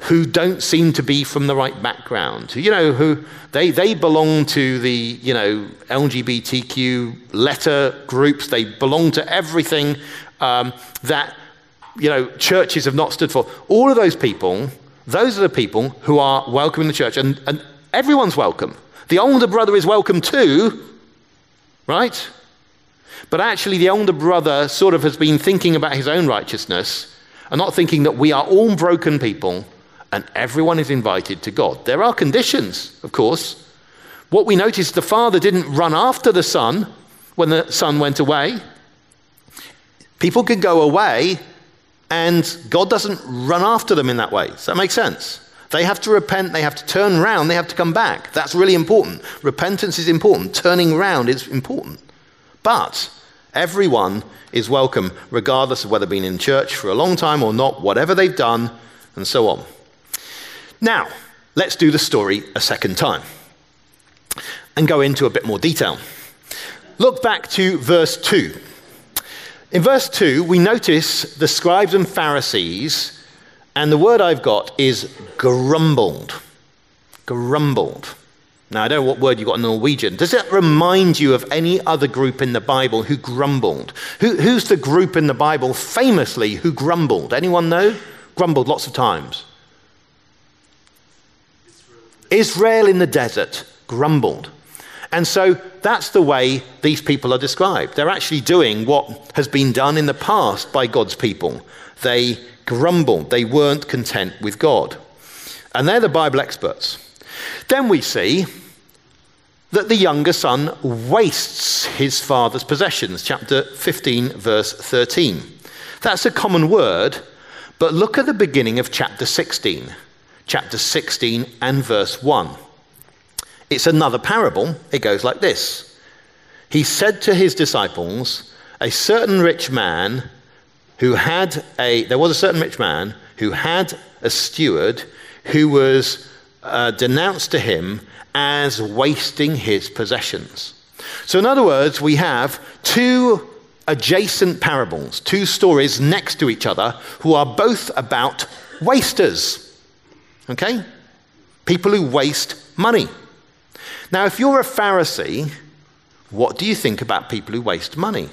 who don't seem to be from the right background. You know, who they, they belong to the, you know, LGBTQ letter groups. They belong to everything um, that, you know, churches have not stood for. All of those people, those are the people who are welcome in the church. And, and everyone's welcome. The older brother is welcome too, right? But actually, the older brother sort of has been thinking about his own righteousness and not thinking that we are all broken people and everyone is invited to God. There are conditions, of course. What we notice, the father didn't run after the son when the son went away. People can go away and God doesn't run after them in that way. Does that make sense? They have to repent, they have to turn around, they have to come back. That's really important. Repentance is important, turning around is important. But everyone is welcome, regardless of whether being in church for a long time or not, whatever they've done, and so on. Now, let's do the story a second time and go into a bit more detail. Look back to verse 2. In verse 2, we notice the scribes and Pharisees and the word I've got is grumbled. Grumbled. Now, I don't know what word you got in Norwegian. Does that remind you of any other group in the Bible who grumbled? Who, who's the group in the Bible famously who grumbled? Anyone know? Grumbled lots of times. Israel in the desert grumbled. And so that's the way these people are described. They're actually doing what has been done in the past by God's people. They grumbled, they weren't content with God. And they're the Bible experts. Then we see that the younger son wastes his father's possessions. Chapter 15, verse 13. That's a common word, but look at the beginning of chapter 16. Chapter 16 and verse 1. It's another parable. It goes like this He said to his disciples, A certain rich man who had a, there was a certain rich man who had a steward who was uh, denounced to him as wasting his possessions. So, in other words, we have two adjacent parables, two stories next to each other, who are both about wasters. Okay? People who waste money. Now, if you're a Pharisee, what do you think about people who waste money?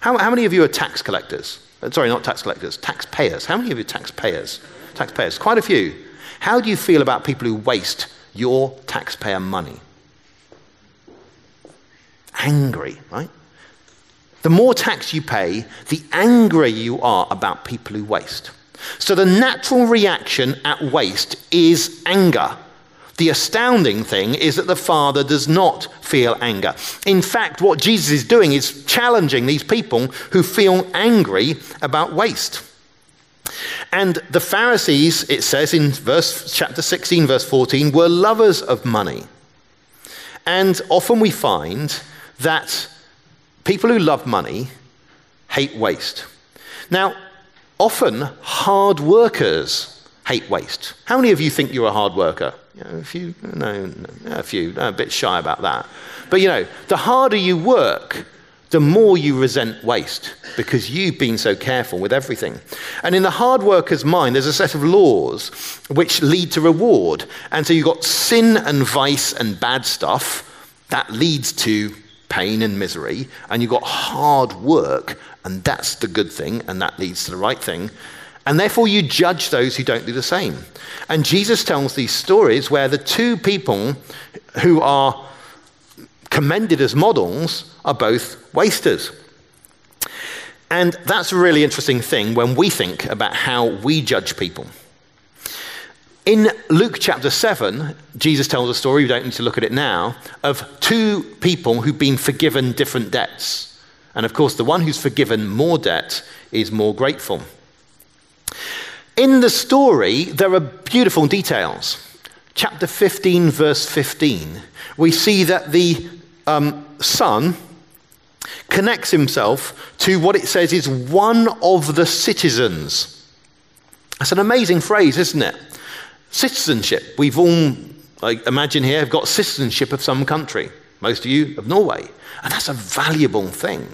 How, how many of you are tax collectors? Uh, sorry, not tax collectors, taxpayers. How many of you taxpayers? Taxpayers, quite a few. How do you feel about people who waste your taxpayer money? Angry, right? The more tax you pay, the angrier you are about people who waste. So the natural reaction at waste is anger. The astounding thing is that the Father does not feel anger. In fact, what Jesus is doing is challenging these people who feel angry about waste. And the Pharisees, it says in verse, chapter 16, verse 14, were lovers of money. And often we find that people who love money hate waste. Now, often hard workers hate waste. How many of you think you're a hard worker? You know, a few, no, no, a few, no, a bit shy about that. But you know, the harder you work, the more you resent waste because you've been so careful with everything. And in the hard worker's mind, there's a set of laws which lead to reward. And so you've got sin and vice and bad stuff that leads to pain and misery. And you've got hard work, and that's the good thing, and that leads to the right thing. And therefore, you judge those who don't do the same. And Jesus tells these stories where the two people who are commended as models are both wasters. And that's a really interesting thing when we think about how we judge people. In Luke chapter 7, Jesus tells a story, we don't need to look at it now, of two people who've been forgiven different debts. And of course, the one who's forgiven more debt is more grateful. In the story, there are beautiful details. Chapter 15, verse 15, we see that the um, son connects himself to what it says is one of the citizens. That's an amazing phrase, isn't it? Citizenship. We've all, I imagine here, have got citizenship of some country. Most of you of Norway. And that's a valuable thing.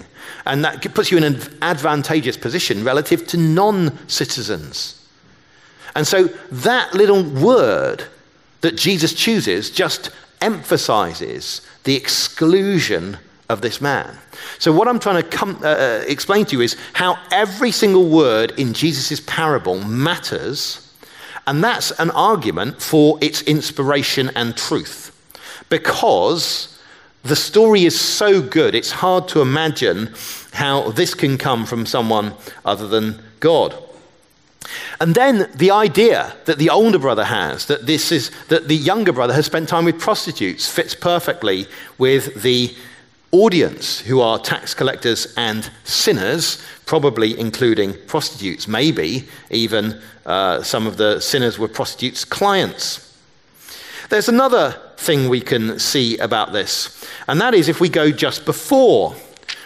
And that puts you in an advantageous position relative to non citizens. And so that little word that Jesus chooses just emphasizes the exclusion of this man. So, what I'm trying to come, uh, uh explain to you is how every single word in Jesus' parable matters, and that's an argument for its inspiration and truth. Because the story is so good, it's hard to imagine how this can come from someone other than God. And then the idea that the older brother has, that this is that the younger brother has spent time with prostitutes, fits perfectly with the audience who are tax collectors and sinners, probably including prostitutes. Maybe even uh, some of the sinners were prostitutes' clients. There's another thing we can see about this, and that is if we go just before.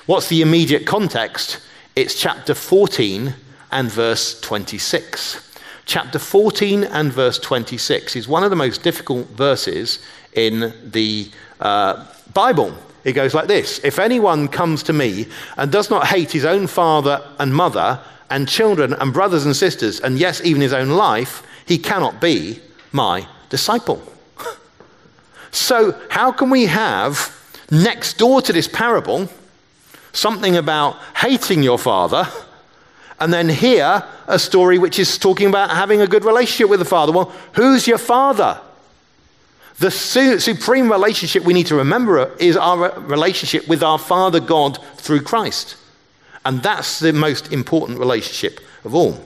What's the immediate context? It's chapter 14 and verse 26. Chapter 14 and verse 26 is one of the most difficult verses in the uh, Bible. It goes like this If anyone comes to me and does not hate his own father and mother, and children and brothers and sisters, and yes, even his own life, he cannot be my disciple. So, how can we have next door to this parable something about hating your father? And then here, a story which is talking about having a good relationship with the Father. Well, who's your Father? The su- supreme relationship we need to remember is our relationship with our Father God through Christ. And that's the most important relationship of all.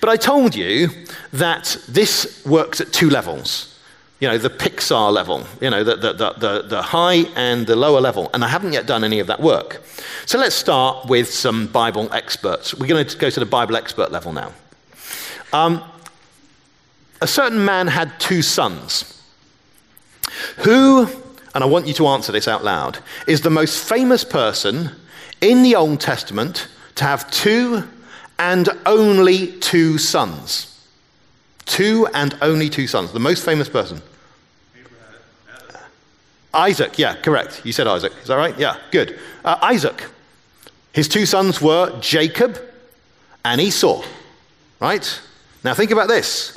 But I told you that this works at two levels you know, the Pixar level, you know, the, the, the, the, high and the lower level. And I haven't yet done any of that work. So let's start with some Bible experts. We're going to go to the Bible expert level now. Um, a certain man had two sons. Who, and I want you to answer this out loud, is the most famous person in the Old Testament to have two and only two sons? Two and only two sons. The most famous person. Isaac, yeah, correct. You said Isaac. Is that right? Yeah, good. Uh, Isaac. His two sons were Jacob and Esau. Right? Now think about this.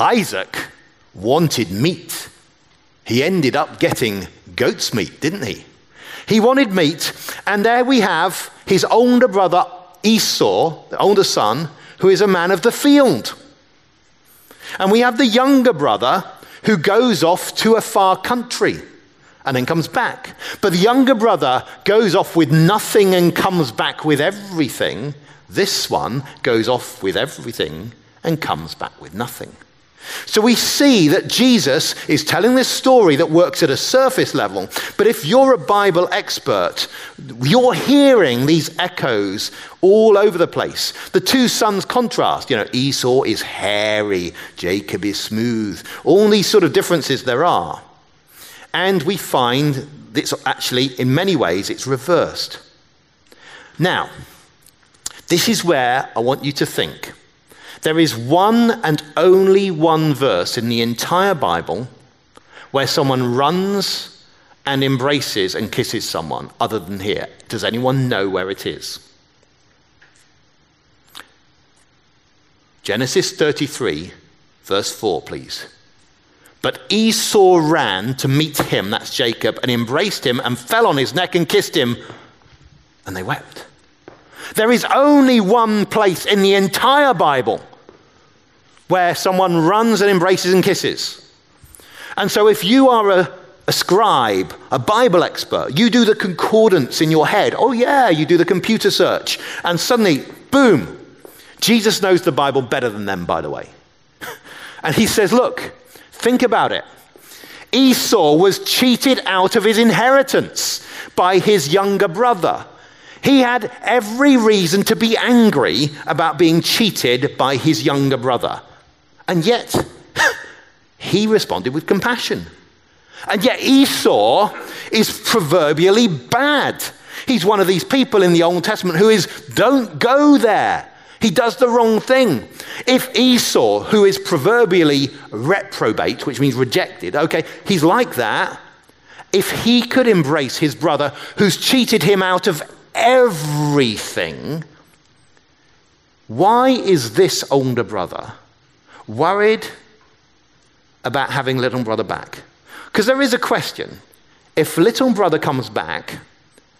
Isaac wanted meat. He ended up getting goat's meat, didn't he? He wanted meat, and there we have his older brother Esau, the older son, who is a man of the field. And we have the younger brother who goes off to a far country and then comes back. But the younger brother goes off with nothing and comes back with everything. This one goes off with everything and comes back with nothing. So we see that Jesus is telling this story that works at a surface level. But if you're a Bible expert, you're hearing these echoes all over the place. The two sons contrast. You know, Esau is hairy, Jacob is smooth. All these sort of differences there are. And we find it's actually, in many ways, it's reversed. Now, this is where I want you to think. There is one and only one verse in the entire Bible where someone runs and embraces and kisses someone other than here. Does anyone know where it is? Genesis 33, verse 4, please. But Esau ran to meet him, that's Jacob, and embraced him and fell on his neck and kissed him, and they wept. There is only one place in the entire Bible where someone runs and embraces and kisses. And so, if you are a, a, scribe, a Bible expert, you do the concordance in your head. Oh, yeah, you do the computer search. And suddenly, boom, Jesus knows the Bible better than them, by the way. and he says, Look, think about it. Esau was cheated out of his inheritance by his younger brother. He had every reason to be angry about being cheated by his younger brother. And yet, he responded with compassion. And yet, Esau is proverbially bad. He's one of these people in the Old Testament who is, don't go there. He does the wrong thing. If Esau, who is proverbially reprobate, which means rejected, okay, he's like that. If he could embrace his brother who's cheated him out of everything, Why is this older brother worried about having little brother back? Because there is a question. If little brother comes back,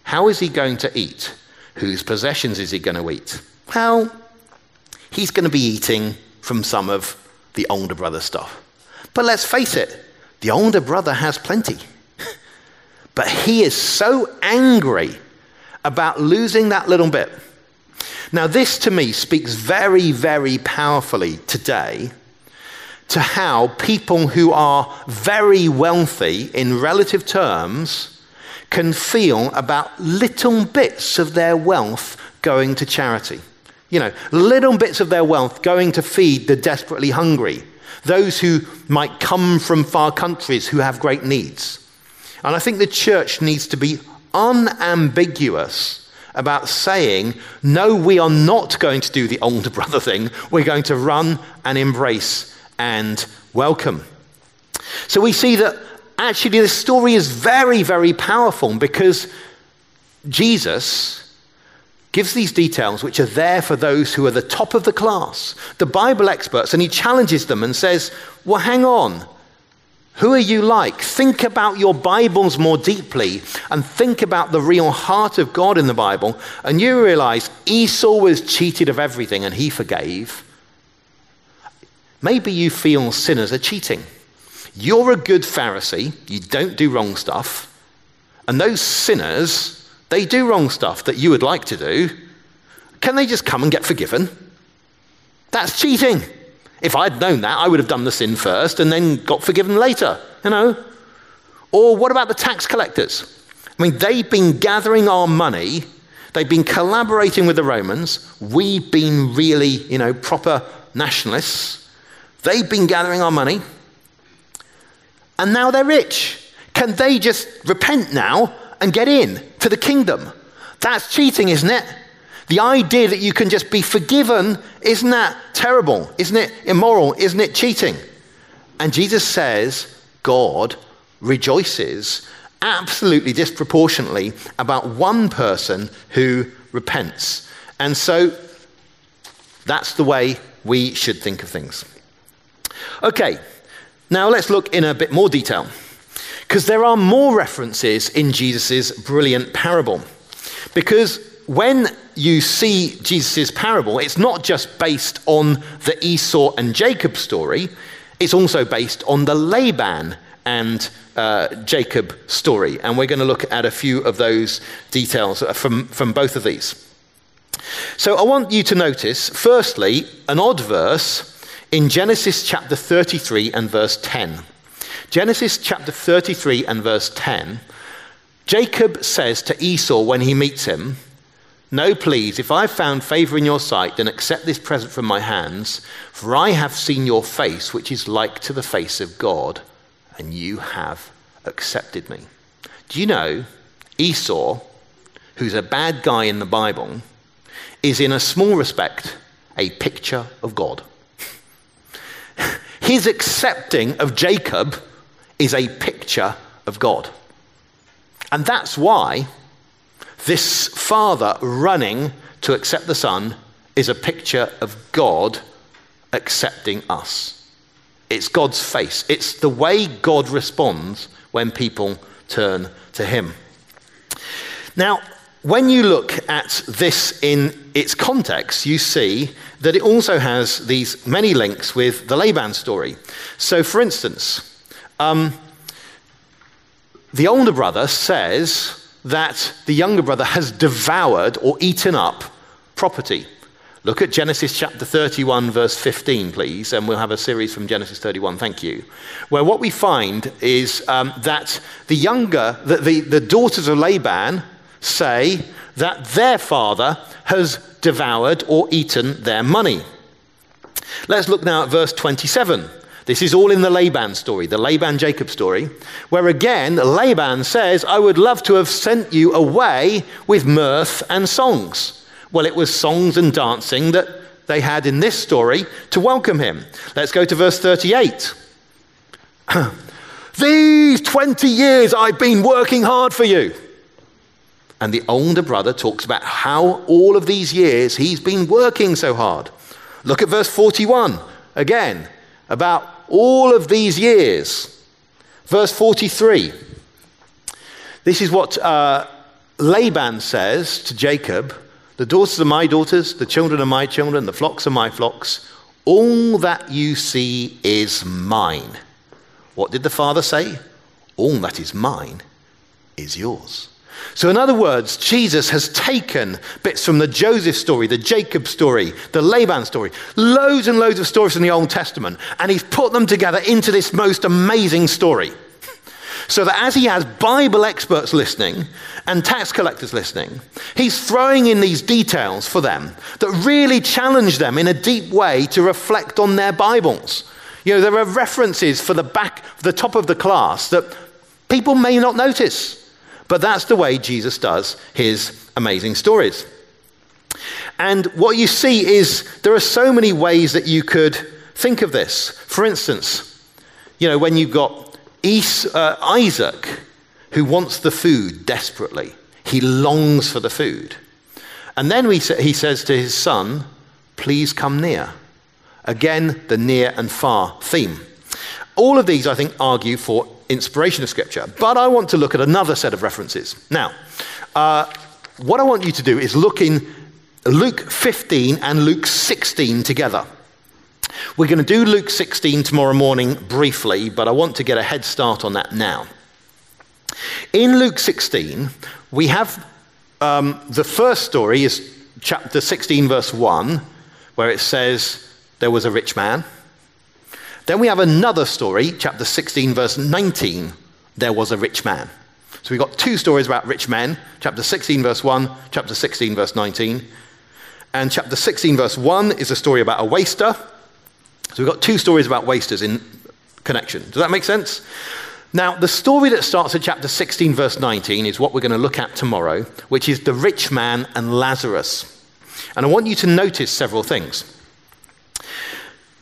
how is he going to eat? Whose possessions is he going to eat? Well, he's going to be eating from some of the older brother stuff. But let's face it, the older brother has plenty. but he is so angry about losing that little bit. Now, this to me speaks very, very powerfully today to how people who are very wealthy in relative terms can feel about little bits of their wealth going to charity. You know, little bits of their wealth going to feed the desperately hungry, those who might come from far countries who have great needs. And I think the church needs to be unambiguous about saying, no, we are not going to do the older brother thing. We're going to run and embrace and welcome. So we see that actually this story is very, very powerful because Jesus gives these details which are there for those who are the top of the class, the Bible experts, and he challenges them and says, Well, hang on. Who are you like? Think about your Bibles more deeply and think about the real heart of God in the Bible, and you realize Esau was cheated of everything and he forgave. Maybe you feel sinners are cheating. You're a good Pharisee, you don't do wrong stuff, and those sinners, they do wrong stuff that you would like to do. Can they just come and get forgiven? That's cheating. If I'd known that, I would have done the sin first and then got forgiven later, you know? Or what about the tax collectors? I mean, they've been gathering our money, they've been collaborating with the Romans, we've been really, you know, proper nationalists. They've been gathering our money, and now they're rich. Can they just repent now and get in to the kingdom? That's cheating, isn't it? The idea that you can just be forgiven, isn't that terrible? Isn't it immoral? Isn't it cheating? And Jesus says God rejoices absolutely disproportionately about one person who repents. And so that's the way we should think of things. Okay, now let's look in a bit more detail. Because there are more references in Jesus' brilliant parable. Because when you see Jesus' parable, it's not just based on the Esau and Jacob story, it's also based on the Laban and uh, Jacob story. And we're going to look at a few of those details from, from both of these. So I want you to notice, firstly, an odd verse in Genesis chapter 33 and verse 10. Genesis chapter 33 and verse 10, Jacob says to Esau when he meets him, no, please, if I've found favor in your sight, then accept this present from my hands, for I have seen your face, which is like to the face of God, and you have accepted me. Do you know Esau, who's a bad guy in the Bible, is in a small respect a picture of God? His accepting of Jacob is a picture of God. And that's why this father running to accept the son is a picture of God accepting us. It's God's face, it's the way God responds when people turn to him. Now, when you look at this in its context, you see that it also has these many links with the Laban story. So, for instance, um, the older brother says that the younger brother has devoured or eaten up property. Look at Genesis chapter 31, verse 15, please, and we'll have a series from Genesis 31, thank you, where what we find is um, that the younger, the, the, the daughters of Laban say that their father has devoured or eaten their money. Let's look now at verse 27. This is all in the Laban story, the Laban Jacob story, where again Laban says, I would love to have sent you away with mirth and songs. Well, it was songs and dancing that they had in this story to welcome him. Let's go to verse 38. These 20 years I've been working hard for you. And the older brother talks about how all of these years he's been working so hard. Look at verse 41 again, about all of these years. Verse 43. This is what uh, Laban says to Jacob The daughters are my daughters, the children are my children, the flocks are my flocks. All that you see is mine. What did the father say? All that is mine is yours. So, in other words, Jesus has taken bits from the Joseph story, the Jacob story, the Laban story, loads and loads of stories in the Old Testament, and he's put them together into this most amazing story. So that as he has Bible experts listening and tax collectors listening, he's throwing in these details for them that really challenge them in a deep way to reflect on their Bibles. You know, there are references for the back, the top of the class that people may not notice. But that's the way Jesus does his amazing stories. And what you see is there are so many ways that you could think of this. For instance, you know, when you've got uh, Isaac who wants the food desperately, he longs for the food. And then he says to his son, Please come near. Again, the near and far theme. All of these, I think, argue for inspiration of Scripture. But I want to look at another set of references. Now, uh, what I want you to do is look in Luke 15 and Luke 16 together. We're going to do Luke 16 tomorrow morning briefly, but I want to get a head start on that now. In Luke 16, we have um, the first story is chapter 16, verse 1, where it says, There was a rich man then we have another story, chapter 16, verse 19. There was a rich man. So we've got two stories about rich men, chapter 16, verse 1, chapter 16, verse 19. And chapter 16, verse 1 is a story about a waster. So we've got two stories about wasters in connection. Does that make sense? Now, the story that starts at chapter 16, verse 19 is what we're going to look at tomorrow, which is the rich man and Lazarus. And I want you to notice several things.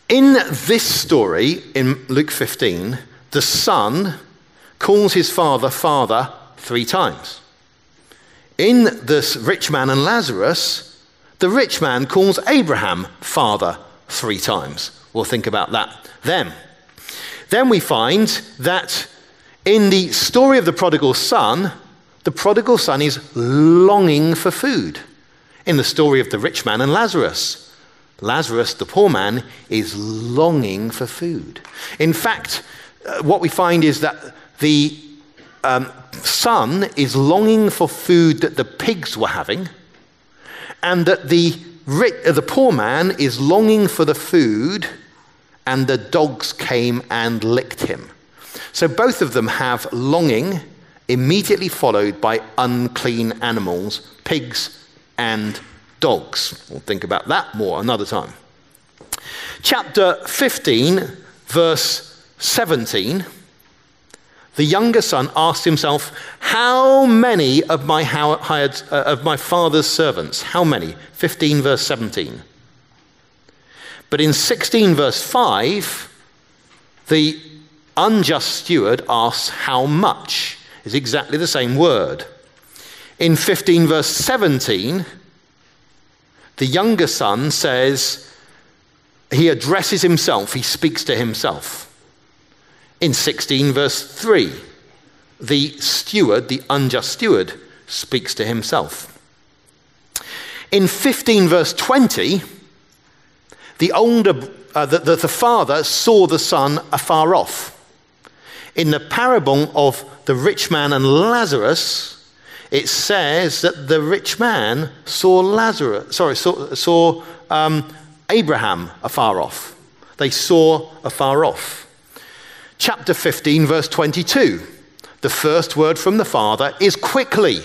In this story, in Luke 15, the son calls his father father three times. In this rich man and Lazarus, the rich man calls Abraham father three times. We'll think about that then. Then we find that in the story of the prodigal son, the prodigal son is longing for food. In the story of the rich man and Lazarus, Lazarus, the poor man, is longing for food. In fact, uh, what we find is that the um, son is longing for food that the pigs were having, and that the, uh, the poor man is longing for the food, and the dogs came and licked him. So both of them have longing, immediately followed by unclean animals, pigs and dogs. We'll think about that more another time. Chapter 15, verse 17. The younger son asked himself, How many of my, hired, uh, of my father's servants? How many? 15, verse 17. But in 16, verse 5, the unjust steward asks, How much? Is exactly the same word. In 15, verse 17, the younger son says, he addresses himself, he speaks to himself. In 16, verse 3, the steward, the unjust steward, speaks to himself. In 15, verse 20, the older, uh, the, the, the father saw the son afar off. In the parable of the rich man and Lazarus, it says that the rich man saw Lazarus, sorry, saw, saw um, Abraham afar off. They saw afar off. Chapter 15, verse 22. The first word from the Father is quickly.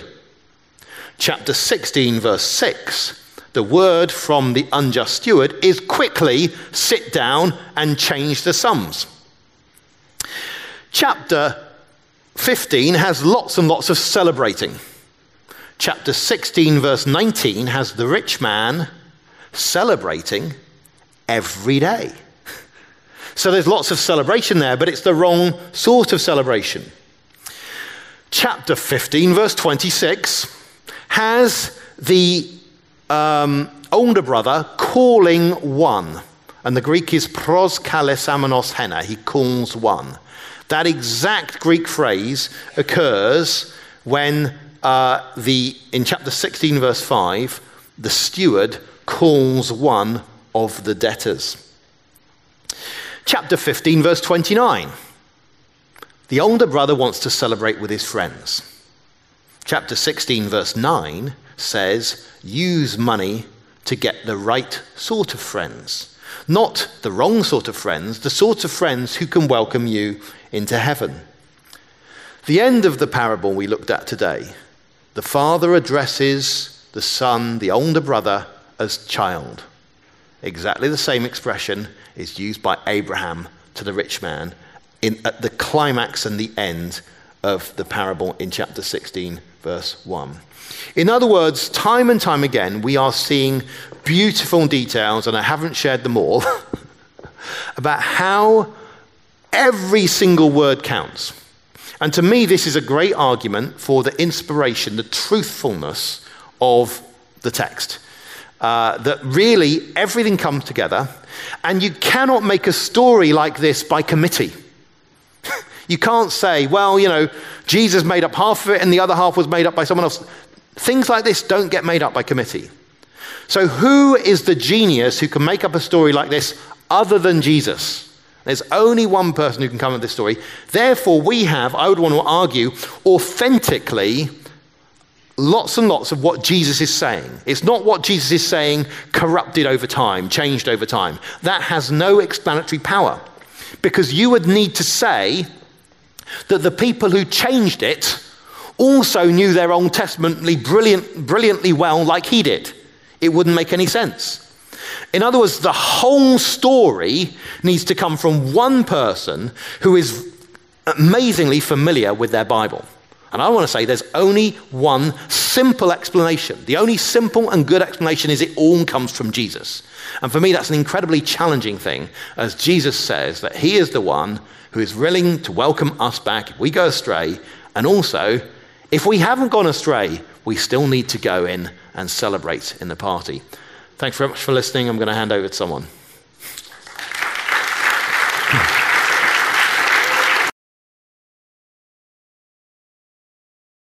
Chapter 16, verse 6. The word from the unjust steward is quickly sit down and change the sums. Chapter 15 has lots and lots of celebrating chapter 16, verse 19, has the rich man celebrating every day. So there's lots of celebration there, but it's the wrong sort of celebration. Chapter 15, verse 26, has the um, older brother calling one. And the Greek is pros kalesamenos hena, he calls one. That exact Greek phrase occurs when uh, the, in chapter 16, verse 5, the steward calls one of the debtors. Chapter 15, verse 29. The older brother wants to celebrate with his friends. Chapter 16, verse 9 says, use money to get the right sort of friends. Not the wrong sort of friends, the sort of friends who can welcome you into heaven. The end of the parable we looked at today, the father addresses the son, the older brother, as child. Exactly the same expression is used by Abraham to the rich man in, at the climax and the end of the parable in chapter 16, verse 1. In other words, time and time again, we are seeing beautiful details, and I haven't shared them all, about how every single word counts. And to me, this is a great argument for the inspiration, the truthfulness of the text. Uh, that really everything comes together, and you cannot make a story like this by committee. you can't say, well, you know, Jesus made up half of it and the other half was made up by someone else. Things like this don't get made up by committee. So, who is the genius who can make up a story like this other than Jesus? There's only one person who can come with this story. Therefore, we have, I would want to argue, authentically lots and lots of what Jesus is saying. It's not what Jesus is saying corrupted over time, changed over time. That has no explanatory power. Because you would need to say that the people who changed it also knew their Old Testamently brilliant, brilliantly well, like he did. It wouldn't make any sense. In other words, the whole story needs to come from one person who is amazingly familiar with their Bible. And I want to say there's only one simple explanation. The only simple and good explanation is it all comes from Jesus. And for me, that's an incredibly challenging thing, as Jesus says that He is the one who is willing to welcome us back if we go astray. And also, if we haven't gone astray, we still need to go in and celebrate in the party. Thanks very much for listening. I'm going to hand over to someone.